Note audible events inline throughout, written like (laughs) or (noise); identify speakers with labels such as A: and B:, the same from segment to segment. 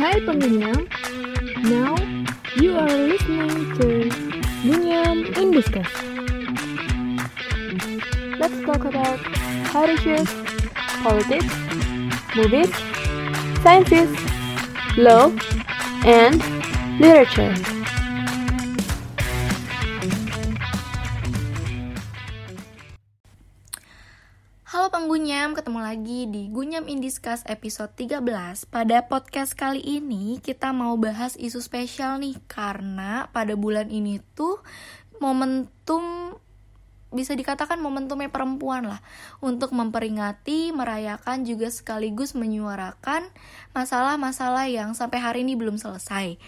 A: Hai pengunyam, now you are listening to Gunyam in Discuss. Let's talk about health issues, politics, movies, sciences, law, and literature.
B: Ketemu lagi di Gunyam Indiskas episode 13 Pada podcast kali ini kita mau bahas isu spesial nih Karena pada bulan ini tuh momentum bisa dikatakan momentumnya perempuan lah untuk memperingati, merayakan juga sekaligus menyuarakan masalah-masalah yang sampai hari ini belum selesai.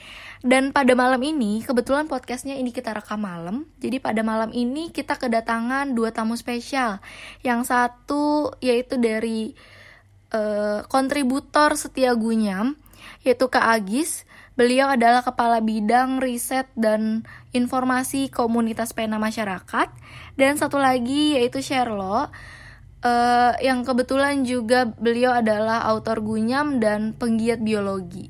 B: Dan pada malam ini, kebetulan podcastnya ini kita rekam malam, jadi pada malam ini kita kedatangan dua tamu spesial. Yang satu yaitu dari uh, kontributor setia Gunyam, yaitu Kak Agis. Beliau adalah kepala bidang riset dan informasi komunitas pena masyarakat dan satu lagi yaitu Sherlock uh, yang kebetulan juga beliau adalah autor Gunyam dan penggiat biologi.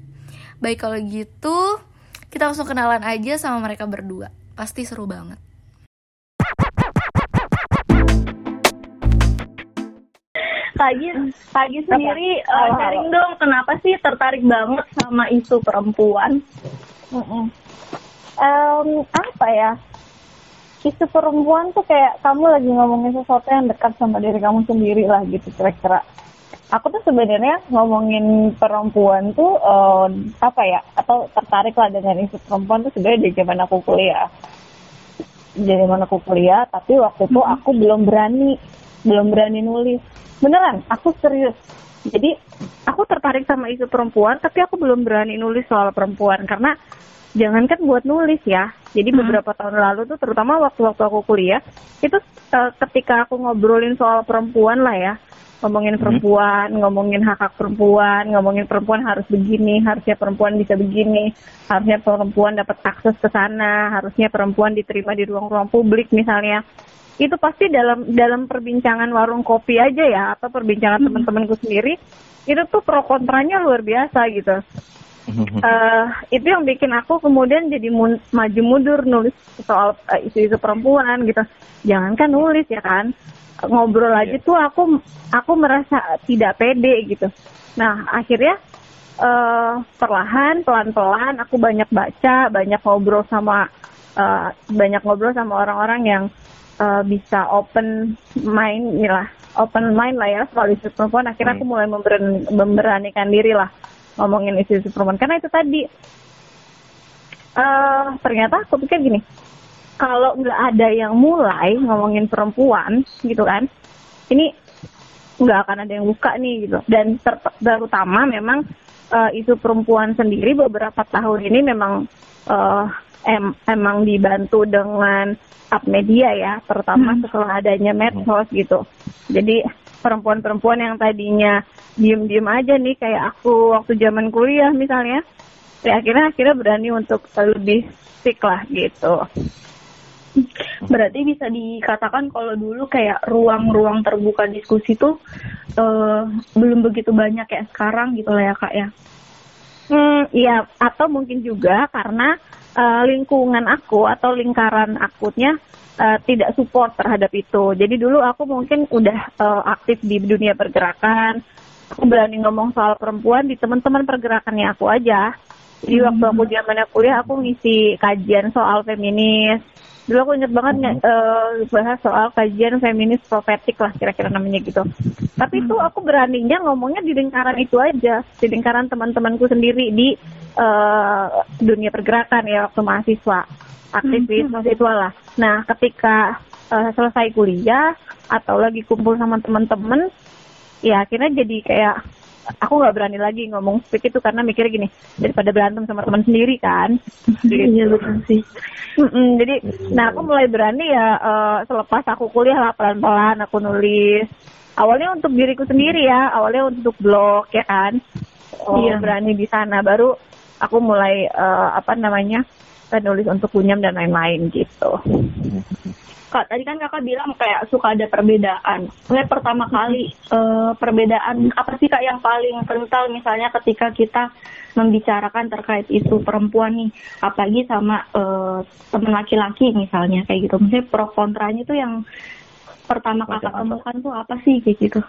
B: Baik kalau gitu, kita langsung kenalan aja sama mereka berdua. Pasti seru banget.
C: Pagi, pagi sendiri uh, sharing dong kenapa sih tertarik banget sama isu perempuan?
D: Mm -mm. Um, apa ya? isu perempuan tuh kayak kamu lagi ngomongin sesuatu yang dekat sama diri kamu sendiri lah gitu kira-kira. Aku tuh sebenarnya ngomongin perempuan tuh uh, apa ya atau tertarik lah dengan isu perempuan tuh sebenarnya di zaman aku kuliah. Di zaman aku kuliah, tapi waktu itu aku belum berani, belum berani nulis. Beneran, aku serius. Jadi aku tertarik sama isu perempuan, tapi aku belum berani nulis soal perempuan karena jangankan buat nulis ya. Jadi hmm. beberapa tahun lalu tuh terutama waktu-waktu aku kuliah, itu uh, ketika aku ngobrolin soal perempuan lah ya, ngomongin hmm. perempuan, ngomongin hak hak perempuan, ngomongin perempuan harus begini, harusnya perempuan bisa begini, harusnya perempuan dapat akses ke sana, harusnya perempuan diterima di ruang-ruang publik misalnya. Itu pasti dalam dalam perbincangan warung kopi aja ya atau perbincangan hmm. teman-temanku sendiri, itu tuh pro kontranya luar biasa gitu. Uh, itu yang bikin aku kemudian jadi mun, maju mundur nulis soal uh, isu-isu perempuan gitu. Jangankan nulis ya kan? Ngobrol aja yeah. tuh aku aku merasa tidak pede gitu. Nah akhirnya uh, perlahan pelan-pelan aku banyak baca banyak ngobrol sama uh, banyak ngobrol sama orang-orang yang uh, bisa open mind lah. Open mind lah ya soal isu perempuan. Akhirnya hmm. aku mulai memberanikan diri lah ngomongin isu-isu perempuan. Karena itu tadi uh, ternyata aku pikir gini kalau nggak ada yang mulai ngomongin perempuan gitu kan ini nggak akan ada yang buka nih gitu. Dan ter terutama memang uh, isu perempuan sendiri beberapa tahun ini memang uh, em emang dibantu dengan up media ya terutama hmm. setelah adanya medsos gitu. Jadi perempuan-perempuan yang tadinya diem-diem aja nih kayak aku waktu zaman kuliah misalnya ya akhirnya akhirnya berani untuk lebih stick lah gitu.
C: Berarti bisa dikatakan kalau dulu kayak ruang-ruang terbuka diskusi tuh uh, belum begitu banyak kayak sekarang gitu lah ya kak ya
D: hmm iya atau mungkin juga karena uh, lingkungan aku atau lingkaran akutnya uh, tidak support terhadap itu. Jadi dulu aku mungkin udah uh, aktif di dunia pergerakan, aku berani ngomong soal perempuan di teman-teman pergerakannya aku aja. Jadi hmm. waktu aku zaman kuliah aku ngisi kajian soal feminis. Dulu aku inget banget hmm. uh, bahas soal kajian feminis profetik lah kira-kira namanya gitu. Tapi hmm. itu aku beraninya ngomongnya di lingkaran itu aja, di lingkaran teman-temanku sendiri di uh, dunia pergerakan ya waktu mahasiswa aktivis hmm. mahasiswa lah. Nah, ketika uh, selesai kuliah atau lagi kumpul sama teman-teman, ya akhirnya jadi kayak aku nggak berani lagi ngomong speak itu karena mikirnya gini daripada berantem sama teman sendiri kan.
C: Iya betul sih.
D: Mm-mm, jadi, nah aku mulai berani ya uh, selepas aku kuliah lah pelan-pelan aku nulis. Awalnya untuk diriku sendiri ya, awalnya untuk blog ya kan. Oh, iya. berani di sana baru aku mulai uh, apa namanya nulis untuk kunyam dan lain-lain gitu.
C: Kak, tadi kan kakak bilang kayak suka ada perbedaan. Mungkin pertama kali uh, perbedaan apa sih kak yang paling kental misalnya ketika kita membicarakan terkait itu perempuan nih apalagi sama uh, teman laki-laki misalnya kayak gitu. Maksudnya pro kontranya itu yang pertama kakak temukan tuh apa sih kayak gitu?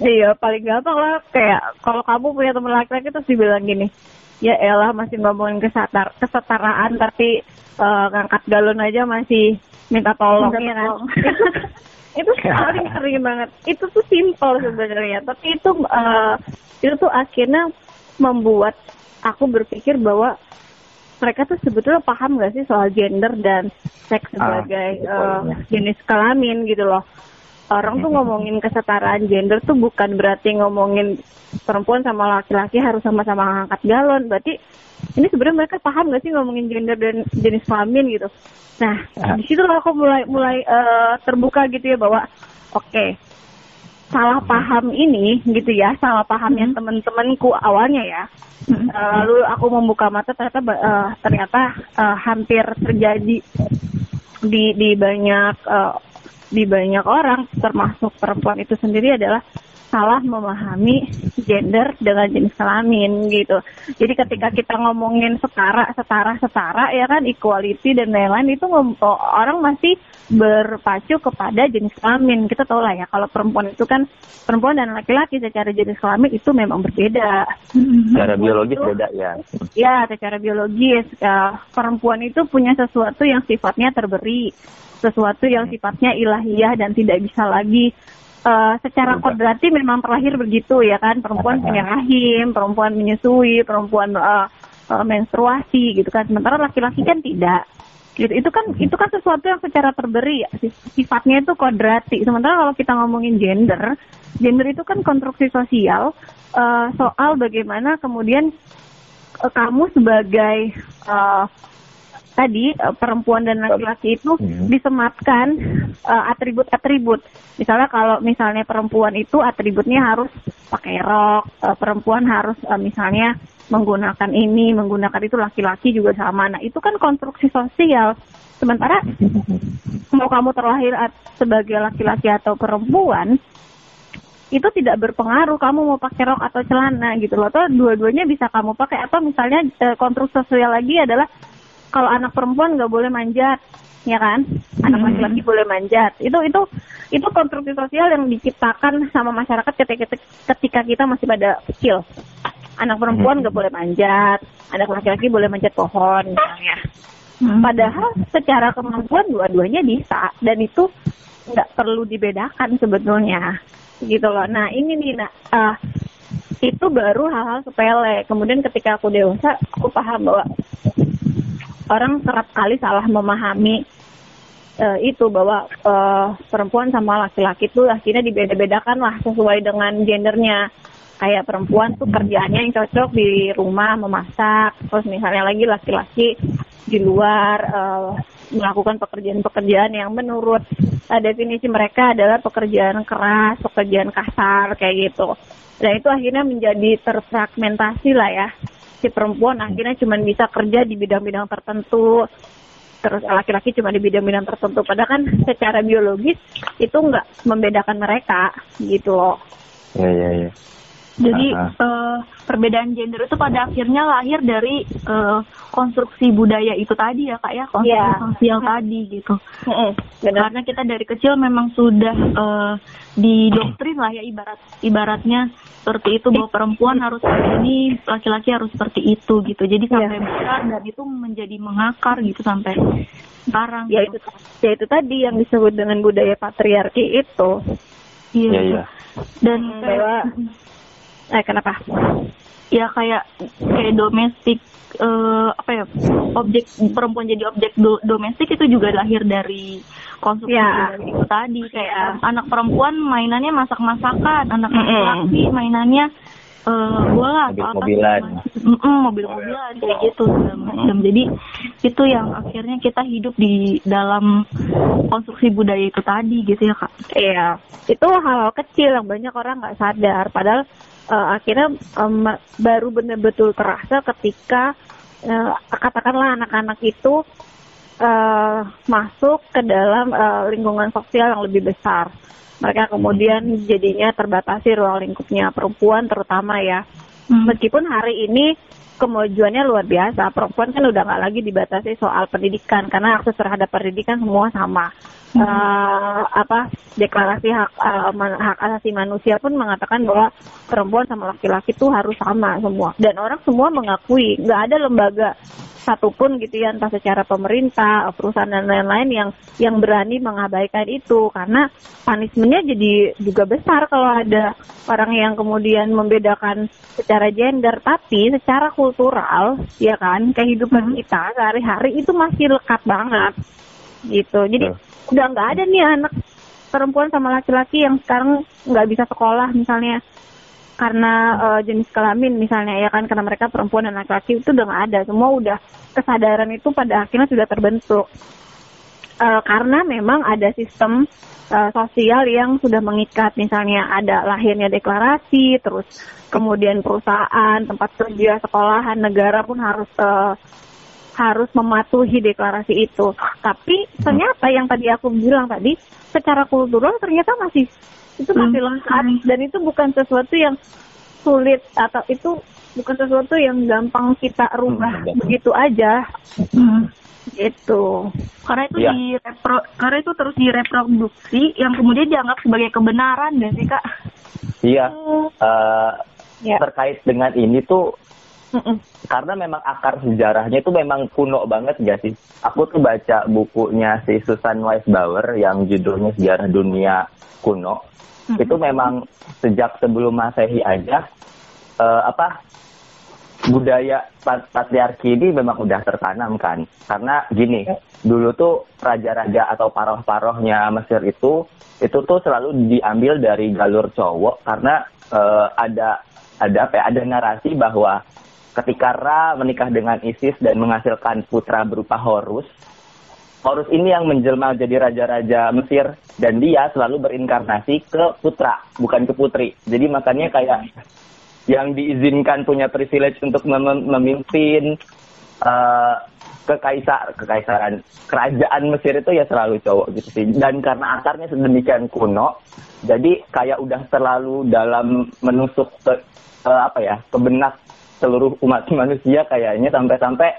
D: Iya, paling gampang lah kayak kalau kamu punya teman laki-laki terus dibilang gini, ya elah masih ngomongin kesetar kesetaraan tapi uh, ngangkat galon aja masih minta tolong. (laughs) (laughs) Ya kan. itu paling sering banget. Itu tuh simpel sebenarnya, tapi itu uh, itu tuh akhirnya membuat aku berpikir bahwa mereka tuh sebetulnya paham gak sih soal gender dan seks ah, sebagai ah, uh, jenis kelamin gitu loh orang tuh ngomongin kesetaraan gender tuh bukan berarti ngomongin perempuan sama laki-laki harus sama-sama angkat galon. Berarti ini sebenarnya mereka paham gak sih ngomongin gender dan jenis kelamin gitu. Nah, ya. di situ aku mulai mulai uh, terbuka gitu ya bahwa oke, okay, salah paham ini gitu ya, salah pahamnya hmm. teman-temanku awalnya ya. Hmm. Uh, lalu aku membuka mata ternyata uh, ternyata uh, hampir terjadi di di banyak uh, di banyak orang termasuk perempuan itu sendiri adalah salah memahami gender dengan jenis kelamin gitu. Jadi ketika kita ngomongin setara, setara, setara ya kan equality dan lain-lain itu orang masih berpacu kepada jenis kelamin. Kita tahu lah ya kalau perempuan itu kan perempuan dan laki-laki secara jenis kelamin itu memang berbeda.
E: Secara biologis itu, beda ya.
D: Ya, secara biologis ya, perempuan itu punya sesuatu yang sifatnya terberi sesuatu yang sifatnya ilahiyah dan tidak bisa lagi uh, secara kodrati memang terlahir begitu ya kan perempuan punya rahim, perempuan menyusui, perempuan uh, uh, menstruasi gitu kan. Sementara laki-laki kan tidak. Gitu. Itu kan itu kan sesuatu yang secara terberi ya. sifatnya itu kodrati. Sementara kalau kita ngomongin gender, gender itu kan konstruksi sosial uh, soal bagaimana kemudian uh, kamu sebagai uh, tadi uh, perempuan dan laki-laki itu hmm. disematkan uh, atribut-atribut. Misalnya kalau misalnya perempuan itu atributnya harus pakai rok, uh, perempuan harus uh, misalnya menggunakan ini, menggunakan itu laki-laki juga sama. Nah, itu kan konstruksi sosial. Sementara mau kamu terlahir sebagai laki-laki atau perempuan, itu tidak berpengaruh kamu mau pakai rok atau celana gitu loh. Atau dua-duanya bisa kamu pakai atau misalnya konstruksi sosial lagi adalah kalau anak perempuan nggak boleh manjat ya kan anak hmm. laki-laki hmm. boleh manjat itu itu itu konstruksi sosial yang diciptakan sama masyarakat ketika ketika kita masih pada kecil anak perempuan nggak hmm. boleh manjat anak laki-laki boleh manjat pohon misalnya hmm. padahal secara kemampuan dua-duanya bisa dan itu nggak perlu dibedakan sebetulnya gitu loh nah ini nih nah uh, itu baru hal-hal sepele kemudian ketika aku dewasa aku paham bahwa orang kerap kali salah memahami uh, itu bahwa uh, perempuan sama laki-laki itu akhirnya dibeda-bedakan lah sesuai dengan gendernya kayak perempuan tuh kerjaannya yang cocok di rumah memasak terus misalnya lagi laki-laki di luar uh, melakukan pekerjaan-pekerjaan yang menurut uh, definisi mereka adalah pekerjaan keras, pekerjaan kasar kayak gitu. Dan itu akhirnya menjadi terfragmentasi lah ya si perempuan akhirnya cuma bisa kerja di bidang-bidang tertentu. Terus laki-laki cuma di bidang-bidang tertentu. Padahal kan secara biologis itu nggak membedakan mereka gitu loh.
E: Ya ya ya
C: jadi uh, perbedaan gender itu pada akhirnya lahir dari uh, konstruksi budaya itu tadi ya kak ya konstruksi yeah. sosial tadi gitu. Mm-hmm. Karena kita dari kecil memang sudah uh, didoktrin lah ya ibarat ibaratnya seperti itu bahwa perempuan harus seperti ini, laki-laki harus seperti itu gitu. Jadi sampai yeah. besar dan itu menjadi mengakar gitu sampai sekarang.
D: Ya gitu. itu ya itu tadi yang disebut dengan budaya patriarki itu.
E: Iya. Yeah. Yeah,
C: Dan bahwa
D: Eh kenapa?
C: Ya kayak kayak domestik uh, apa ya objek perempuan jadi objek do, domestik itu juga lahir dari konsumsi ya. itu tadi kayak ya. anak perempuan mainannya masak-masakan, anak laki-laki mainannya uh, bola
E: mobil mobilan.
C: mm -mm, mobil mobilan kayak gitu segala macam jadi itu yang akhirnya kita hidup di dalam konstruksi budaya itu tadi gitu ya kak.
D: Iya itu hal-hal kecil yang banyak orang nggak sadar. Padahal uh, akhirnya um, baru benar-betul terasa ketika uh, katakanlah anak-anak itu uh, masuk ke dalam uh, lingkungan sosial yang lebih besar mereka kemudian jadinya terbatasi ruang lingkupnya perempuan terutama ya Hmm. Meskipun hari ini kemajuannya luar biasa, perempuan kan udah nggak lagi dibatasi soal pendidikan karena akses terhadap pendidikan semua sama. Hmm. Uh, apa deklarasi hak uh, hak asasi manusia pun mengatakan bahwa perempuan sama laki-laki itu harus sama semua dan orang semua mengakui nggak ada lembaga satupun gitu ya entah secara pemerintah perusahaan dan lain-lain yang yang berani mengabaikan itu karena punishmentnya jadi juga besar kalau ada orang yang kemudian membedakan secara gender tapi secara kultural ya kan kehidupan hmm. kita sehari-hari itu masih lekat banget gitu jadi hmm. udah nggak ada nih anak perempuan sama laki-laki yang sekarang nggak bisa sekolah misalnya karena uh, jenis kelamin misalnya ya kan karena mereka perempuan dan laki-laki itu udah nggak ada. Semua udah kesadaran itu pada akhirnya sudah terbentuk. Uh, karena memang ada sistem uh, sosial yang sudah mengikat. Misalnya ada lahirnya deklarasi terus kemudian perusahaan tempat kerja sekolahan negara pun harus uh, harus mematuhi deklarasi itu. Tapi ternyata yang tadi aku bilang tadi secara kultural ternyata masih itu masih hmm. lengkap dan itu bukan sesuatu yang sulit atau itu bukan sesuatu yang gampang kita rubah hmm, begitu aja hmm. itu
C: karena itu ya. di repro, karena itu terus direproduksi yang kemudian dianggap sebagai kebenaran dan sih kak
E: iya hmm. uh, ya. terkait dengan ini tuh Mm-mm. karena memang akar sejarahnya itu memang kuno banget gak sih aku tuh baca bukunya si Susan Weisbauer yang judulnya sejarah dunia kuno hmm. itu memang sejak sebelum masehi aja uh, apa budaya patriarki ini memang udah tertanam kan karena gini dulu tuh raja-raja atau paroh-parohnya Mesir itu itu tuh selalu diambil dari galur cowok karena uh, ada ada apa ya, ada narasi bahwa ketika Ra menikah dengan Isis dan menghasilkan putra berupa Horus Horus ini yang menjelma jadi raja-raja Mesir dan dia selalu berinkarnasi ke putra, bukan ke putri. Jadi makanya kayak yang diizinkan punya privilege untuk mem memimpin uh, kekaisar kekaisaran kerajaan Mesir itu ya selalu cowok gitu sih. Dan karena akarnya sedemikian kuno, jadi kayak udah terlalu dalam menusuk ke uh, apa ya, ke benak seluruh umat (laughs) manusia kayaknya sampai-sampai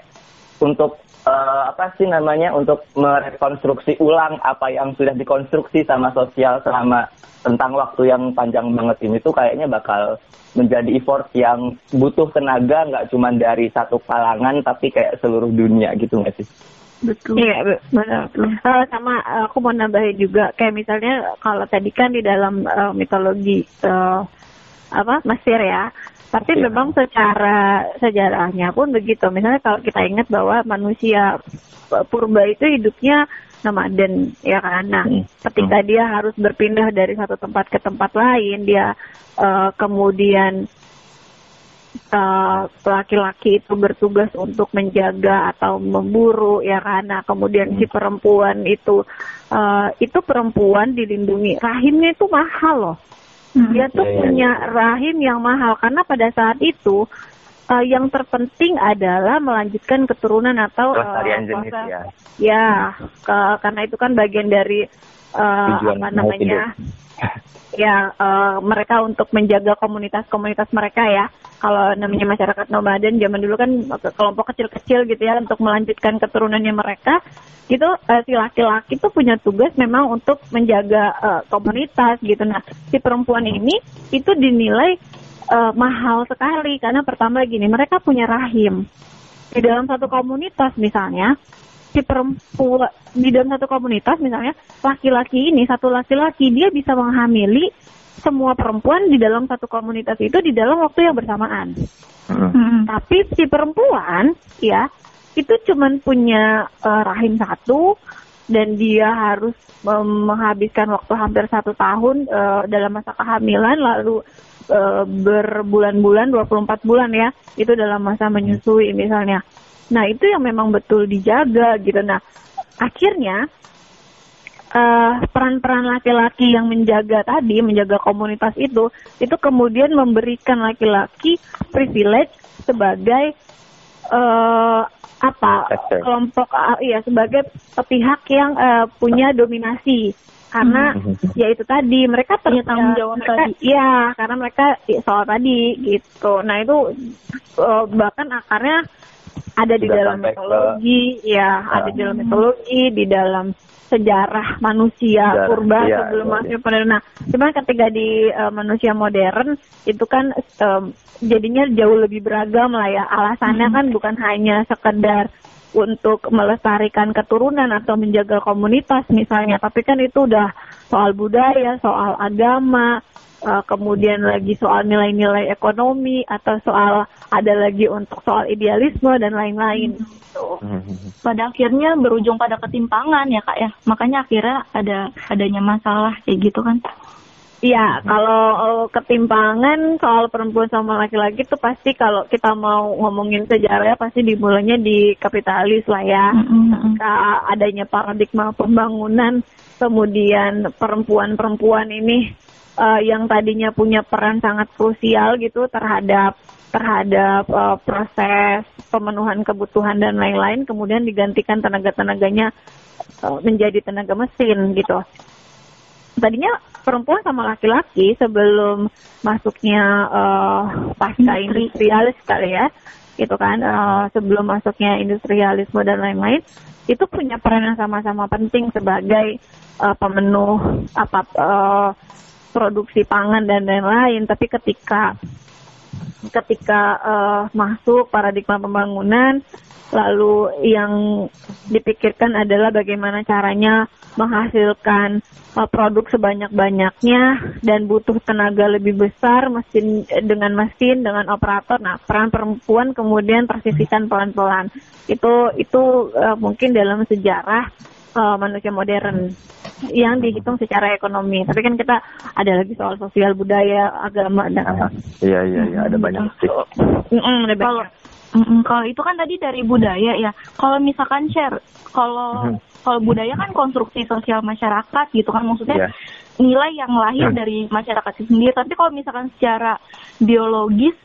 E: untuk uh, apa sih namanya untuk merekonstruksi ulang apa yang sudah dikonstruksi sama sosial selama tentang waktu yang panjang banget ini tuh kayaknya bakal menjadi effort yang butuh tenaga nggak cuma dari satu kalangan tapi kayak seluruh dunia gitu nggak sih?
D: Betul. Iya, benar. Uh, sama uh, aku mau nambahin juga kayak misalnya kalau tadi kan di dalam uh, mitologi uh, apa Mesir ya tapi ya. memang secara sejarahnya pun begitu. Misalnya kalau kita ingat bahwa manusia purba itu hidupnya nomaden ya kan. Nah, hmm. ketika dia harus berpindah dari satu tempat ke tempat lain, dia uh, kemudian laki laki-laki itu bertugas untuk menjaga atau memburu ya karena kemudian hmm. si perempuan itu uh, itu perempuan dilindungi rahimnya itu mahal loh Hmm. Dia tuh yeah, iya, punya yeah. rahim yang mahal karena pada saat itu uh, yang terpenting adalah melanjutkan keturunan atau
E: uh, jenis ya.
D: Ya, ke, karena itu kan bagian dari uh, apa namanya? Ya uh, mereka untuk menjaga komunitas-komunitas mereka ya. Kalau namanya masyarakat nomaden zaman dulu kan kelompok kecil-kecil gitu ya untuk melanjutkan keturunannya mereka itu uh, si laki-laki tuh punya tugas memang untuk menjaga uh, komunitas gitu. Nah, si perempuan ini itu dinilai uh, mahal sekali karena pertama gini, mereka punya rahim. Di dalam satu komunitas misalnya, si perempuan di dalam satu komunitas misalnya laki-laki ini satu laki-laki dia bisa menghamili semua perempuan di dalam satu komunitas itu di dalam waktu yang bersamaan. Hmm. Tapi si perempuan ya itu cuman punya uh, rahim satu dan dia harus um, menghabiskan waktu hampir satu tahun uh, dalam masa kehamilan lalu uh, berbulan-bulan 24 bulan ya itu dalam masa menyusui misalnya nah itu yang memang betul dijaga gitu. Nah akhirnya peran-peran uh, laki-laki yang menjaga tadi menjaga komunitas itu itu kemudian memberikan laki-laki privilege sebagai uh, apa kelompok uh, ya sebagai pihak yang uh, punya dominasi. Karena hmm. ya itu tadi mereka
C: punya tanggung jawab mereka, tadi.
D: ya karena mereka ya, soal tadi gitu. Nah itu uh, bahkan akarnya ada di dalam mitologi ke, ya uh, ada di dalam mitologi di dalam sejarah manusia sejarah, purba iya, sebelum iya, masuk pada nah cuman ketika di uh, manusia modern itu kan um, jadinya jauh lebih beragam lah ya. Alasannya hmm. kan bukan hanya sekedar untuk melestarikan keturunan atau menjaga komunitas misalnya tapi kan itu udah soal budaya soal agama uh, kemudian lagi soal nilai-nilai ekonomi atau soal ada lagi untuk soal idealisme dan lain-lain gitu.
C: Pada akhirnya berujung pada ketimpangan ya kak ya, makanya akhirnya ada adanya masalah kayak gitu kan.
D: Iya, kalau uh, ketimpangan soal perempuan sama laki-laki itu pasti kalau kita mau ngomongin sejarahnya pasti dimulainya di kapitalis lah ya. Mm-hmm. adanya paradigma pembangunan, kemudian perempuan-perempuan ini uh, yang tadinya punya peran sangat krusial gitu terhadap terhadap uh, proses pemenuhan kebutuhan dan lain-lain, kemudian digantikan tenaga-tenaganya uh, menjadi tenaga mesin gitu. Tadinya perempuan sama laki-laki sebelum masuknya uh, pasca industrialis kali ya gitu kan uh, sebelum masuknya industrialisme dan lain-lain itu punya peran yang sama-sama penting sebagai uh, pemenuh apa uh, produksi pangan dan lain-lain tapi ketika ketika uh, masuk paradigma pembangunan lalu yang dipikirkan adalah bagaimana caranya menghasilkan uh, produk sebanyak-banyaknya dan butuh tenaga lebih besar mesin dengan mesin dengan operator. Nah, peran perempuan kemudian tersisihkan pelan-pelan. Itu itu uh, mungkin dalam sejarah uh, manusia modern yang dihitung secara ekonomi. Tapi kan kita ada lagi soal sosial budaya, agama dan apa.
E: Iya iya iya ada banyak sih. Mm
C: -mm, ada banyak. Kalau itu kan tadi dari budaya ya. Kalau misalkan share, kalau mm-hmm. kalau budaya kan konstruksi sosial masyarakat gitu kan maksudnya yeah. nilai yang lahir mm. dari masyarakat itu sendiri. Tapi kalau misalkan secara biologis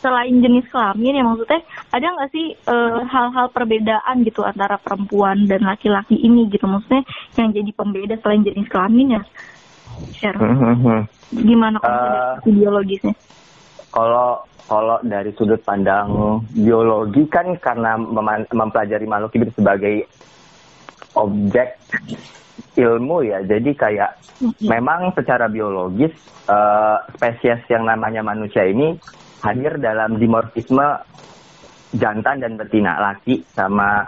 C: selain jenis kelamin ya maksudnya ada nggak sih hal hal-hal perbedaan gitu antara perempuan dan laki-laki ini gitu? Maksudnya yang jadi pembeda selain jenis kelamin ya? Share. Mm-hmm. gimana kalau uh, biologisnya?
E: kalau kalau dari sudut pandang biologi kan karena mempelajari makhluk hidup sebagai objek ilmu ya. Jadi kayak memang secara biologis uh, spesies yang namanya manusia ini hadir dalam dimorfisme jantan dan betina laki sama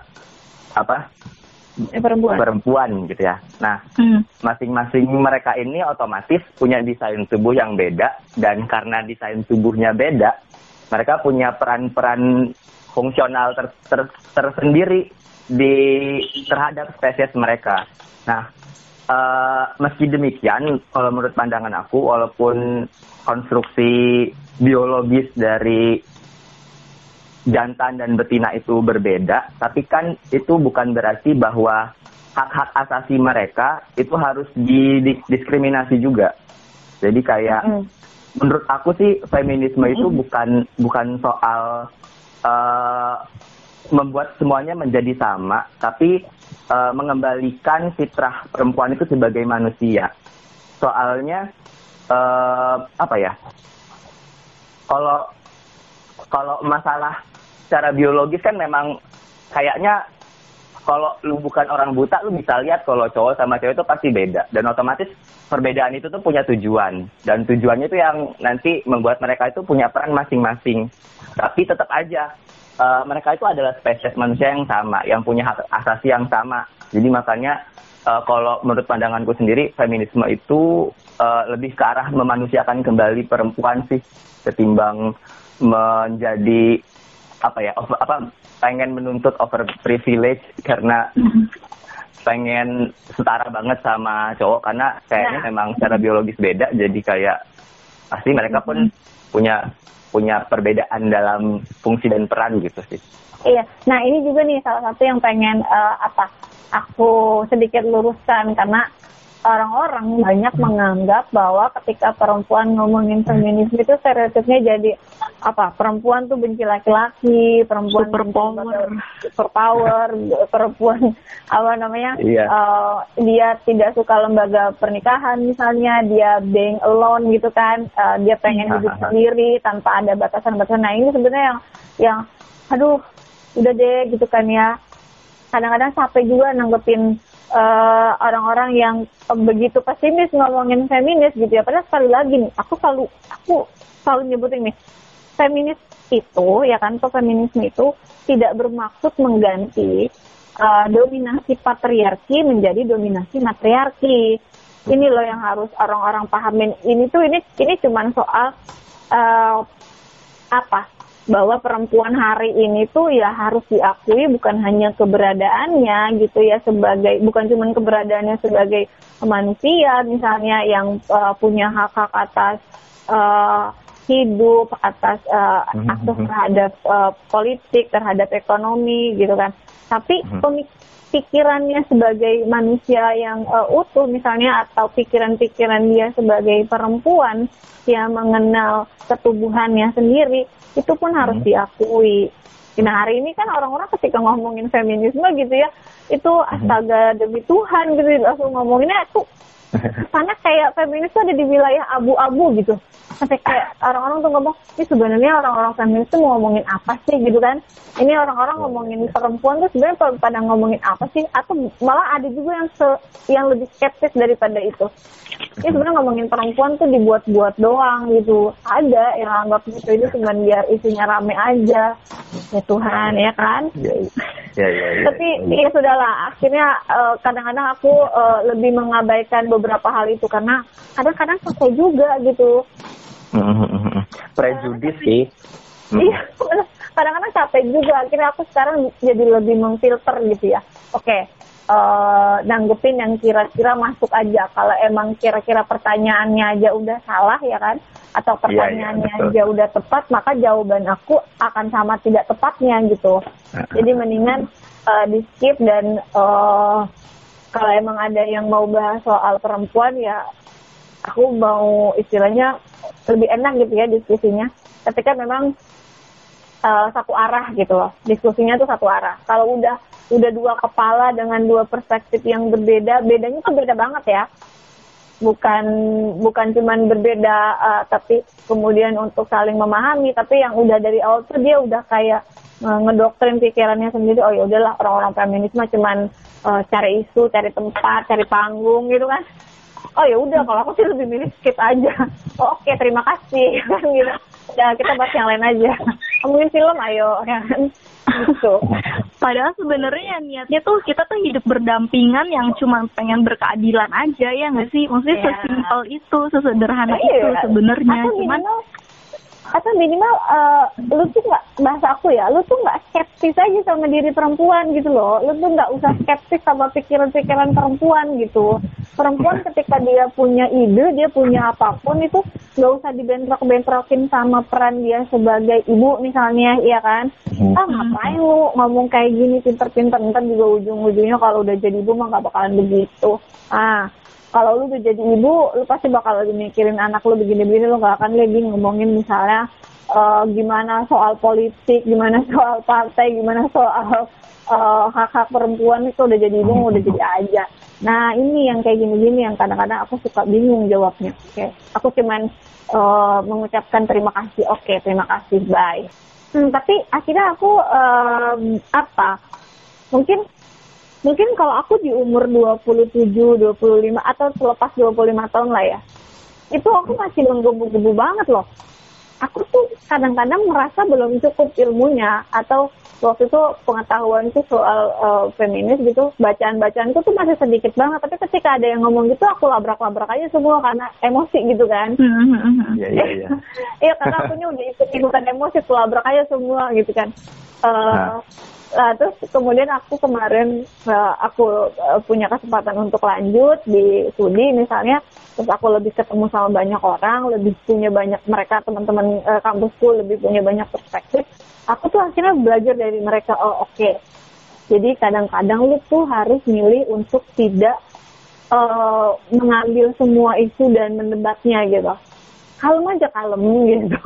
E: apa
D: eh, perempuan
E: perempuan gitu ya nah hmm. masing-masing hmm. mereka ini otomatis punya desain tubuh yang beda dan karena desain tubuhnya beda mereka punya peran-peran fungsional ter, ter, tersendiri di terhadap spesies mereka. Nah, uh, meski demikian, kalau menurut pandangan aku, walaupun konstruksi biologis dari jantan dan betina itu berbeda, tapi kan itu bukan berarti bahwa hak-hak asasi mereka itu harus didiskriminasi juga. Jadi kayak mm menurut aku sih feminisme itu bukan bukan soal uh, membuat semuanya menjadi sama, tapi uh, mengembalikan fitrah perempuan itu sebagai manusia. Soalnya uh, apa ya? Kalau kalau masalah secara biologis kan memang kayaknya kalau lu bukan orang buta lu bisa lihat kalau cowok sama cewek itu pasti beda dan otomatis perbedaan itu tuh punya tujuan dan tujuannya itu yang nanti membuat mereka itu punya peran masing-masing tapi tetap aja uh, mereka itu adalah spesies manusia yang sama yang punya hak asasi yang sama. Jadi makanya uh, kalau menurut pandanganku sendiri feminisme itu uh, lebih ke arah memanusiakan kembali perempuan sih ketimbang menjadi apa ya apa pengen menuntut over privilege karena pengen setara banget sama cowok. Karena kayaknya nah. memang secara biologis beda jadi kayak pasti mereka pun punya punya perbedaan dalam fungsi dan peran gitu sih.
D: Iya, nah ini juga nih salah satu yang pengen uh, apa aku sedikit luruskan karena orang-orang banyak menganggap bahwa ketika perempuan ngomongin feminisme itu stereotipnya jadi apa? Perempuan tuh benci laki-laki perempuan
C: super power.
D: super power (laughs) perempuan apa namanya
E: iya.
D: uh, dia tidak suka lembaga pernikahan misalnya dia being alone gitu kan uh, dia pengen hidup sendiri tanpa ada batasan-batasan. Nah ini sebenarnya yang yang aduh udah deh gitu kan ya. Kadang-kadang capek juga nanggepin uh, orang-orang yang begitu pesimis ngomongin feminis gitu ya. Padahal sekali lagi nih, aku selalu aku selalu nyebutin nih, feminis itu ya kan, atau feminisme itu tidak bermaksud mengganti uh, dominasi patriarki menjadi dominasi matriarki. Ini loh yang harus orang-orang pahamin. Ini tuh ini ini cuma soal uh, apa? Bahwa perempuan hari ini tuh ya harus diakui bukan hanya keberadaannya gitu ya sebagai bukan cuma keberadaannya sebagai manusia misalnya yang uh, punya hak-hak atas uh, hidup atas uh, akses terhadap uh, politik terhadap ekonomi gitu kan. Tapi pikirannya sebagai manusia yang uh, utuh misalnya atau pikiran-pikiran dia sebagai perempuan yang mengenal ketubuhannya sendiri itu pun harus hmm. diakui. Nah hari ini kan orang-orang ketika ngomongin feminisme gitu ya, itu hmm. astaga demi Tuhan gitu langsung ngomonginnya tuh (laughs) karena kayak feminis tuh ada di wilayah abu-abu gitu sampai kayak orang-orang tuh ngomong ini sebenarnya orang-orang feminis tuh mau ngomongin apa sih? Gitu kan. Ini orang-orang ngomongin perempuan tuh sebenarnya pada ngomongin apa sih? Atau malah ada juga yang se yang lebih skeptis daripada itu. Ini sebenarnya ngomongin perempuan tuh dibuat-buat doang gitu. Ada yang anggap gitu itu cuma biar isinya rame aja. Ya Tuhan ya kan?
E: Ya, ya, ya, ya,
D: tapi ya, ya sudahlah akhirnya uh, kadang-kadang aku uh, lebih mengabaikan beberapa hal itu karena kadang-kadang capek juga gitu (laughs)
E: prejudis sih.
D: Iya. (laughs) Kadang-kadang capek juga. Akhirnya aku sekarang jadi lebih memfilter gitu ya. Oke okay, uh, nanggepin yang kira-kira masuk aja. Kalau emang kira-kira pertanyaannya aja udah salah ya kan? Atau iya, iya, pertanyaannya ya, ya, aja udah tepat maka jawaban aku akan sama tidak tepatnya gitu. Jadi mendingan uh, di skip dan uh, kalau emang ada yang mau bahas soal perempuan ya aku mau istilahnya lebih enak gitu ya diskusinya. Ketika memang uh, satu arah gitu loh. Diskusinya tuh satu arah. Kalau udah udah dua kepala dengan dua perspektif yang berbeda bedanya tuh beda banget ya. Bukan bukan cuman berbeda uh, tapi kemudian untuk saling memahami tapi yang udah dari awal tuh dia udah kayak uh, ngedoktrin pikirannya sendiri oh ya udahlah orang-orang feminisme cuman uh, cari isu cari tempat cari panggung gitu kan oh ya udah kalau aku sih lebih milih skip aja (laughs) oh, oke okay, terima kasih (laughs) kan gitu ya kita bahas yang lain aja ngomongin film ayo ya kan gitu
C: Padahal sebenarnya niatnya tuh kita tuh hidup berdampingan yang cuma pengen berkeadilan aja ya nggak sih? Maksudnya yeah. sesimpel itu, sesederhana yeah. itu sebenarnya. Cuman
D: atau minimal uh, lu tuh nggak bahasa aku ya lu tuh nggak skeptis aja sama diri perempuan gitu loh. Lu tuh nggak usah skeptis sama pikiran-pikiran perempuan gitu. Perempuan ketika dia punya ide dia punya apa pun itu nggak usah dibentrok-bentrokin sama peran dia sebagai ibu misalnya iya kan? Hmm. ah ngapain lu ngomong kayak gini pinter-pinter. Ntar juga ujung-ujungnya kalau udah jadi ibu mah nggak bakalan begitu. Ah kalau lu udah jadi ibu lu pasti bakal lagi mikirin anak lu begini-begini lu gak akan lagi ngomongin misalnya uh, gimana soal politik gimana (laughs) soal partai gimana soal uh, hak-hak perempuan itu udah jadi ibu udah jadi aja. Nah ini yang kayak gini-gini yang kadang-kadang aku suka bingung jawabnya. Oke okay. aku cuman uh, mengucapkan terima kasih. Oke okay, terima kasih. Bye. Hmm, tapi akhirnya aku uh, apa? Mungkin mungkin kalau aku di umur 27, 25 atau selepas 25 tahun lah ya, itu aku masih menggebu-gebu banget loh. Aku tuh kadang-kadang merasa belum cukup ilmunya atau waktu itu pengetahuan sih soal uh, feminis gitu, bacaan-bacaanku tuh masih sedikit banget. Tapi ketika ada yang ngomong gitu, aku labrak-labrak aja semua karena emosi gitu kan.
E: Iya, iya, iya. (laughs)
D: Iya, karena aku udah ikut-ikutan emosi, aku labrak aja semua gitu kan. Uh, nah Nah, terus kemudian aku kemarin uh, aku uh, punya kesempatan untuk lanjut di studi misalnya, terus aku lebih ketemu sama banyak orang, lebih punya banyak mereka teman-teman uh, kampusku lebih punya banyak perspektif. Aku tuh akhirnya belajar dari mereka, oh oke. Okay. Jadi kadang-kadang lu tuh harus milih untuk tidak uh, mengambil semua isu dan mendebatnya gitu kalem aja kalem gitu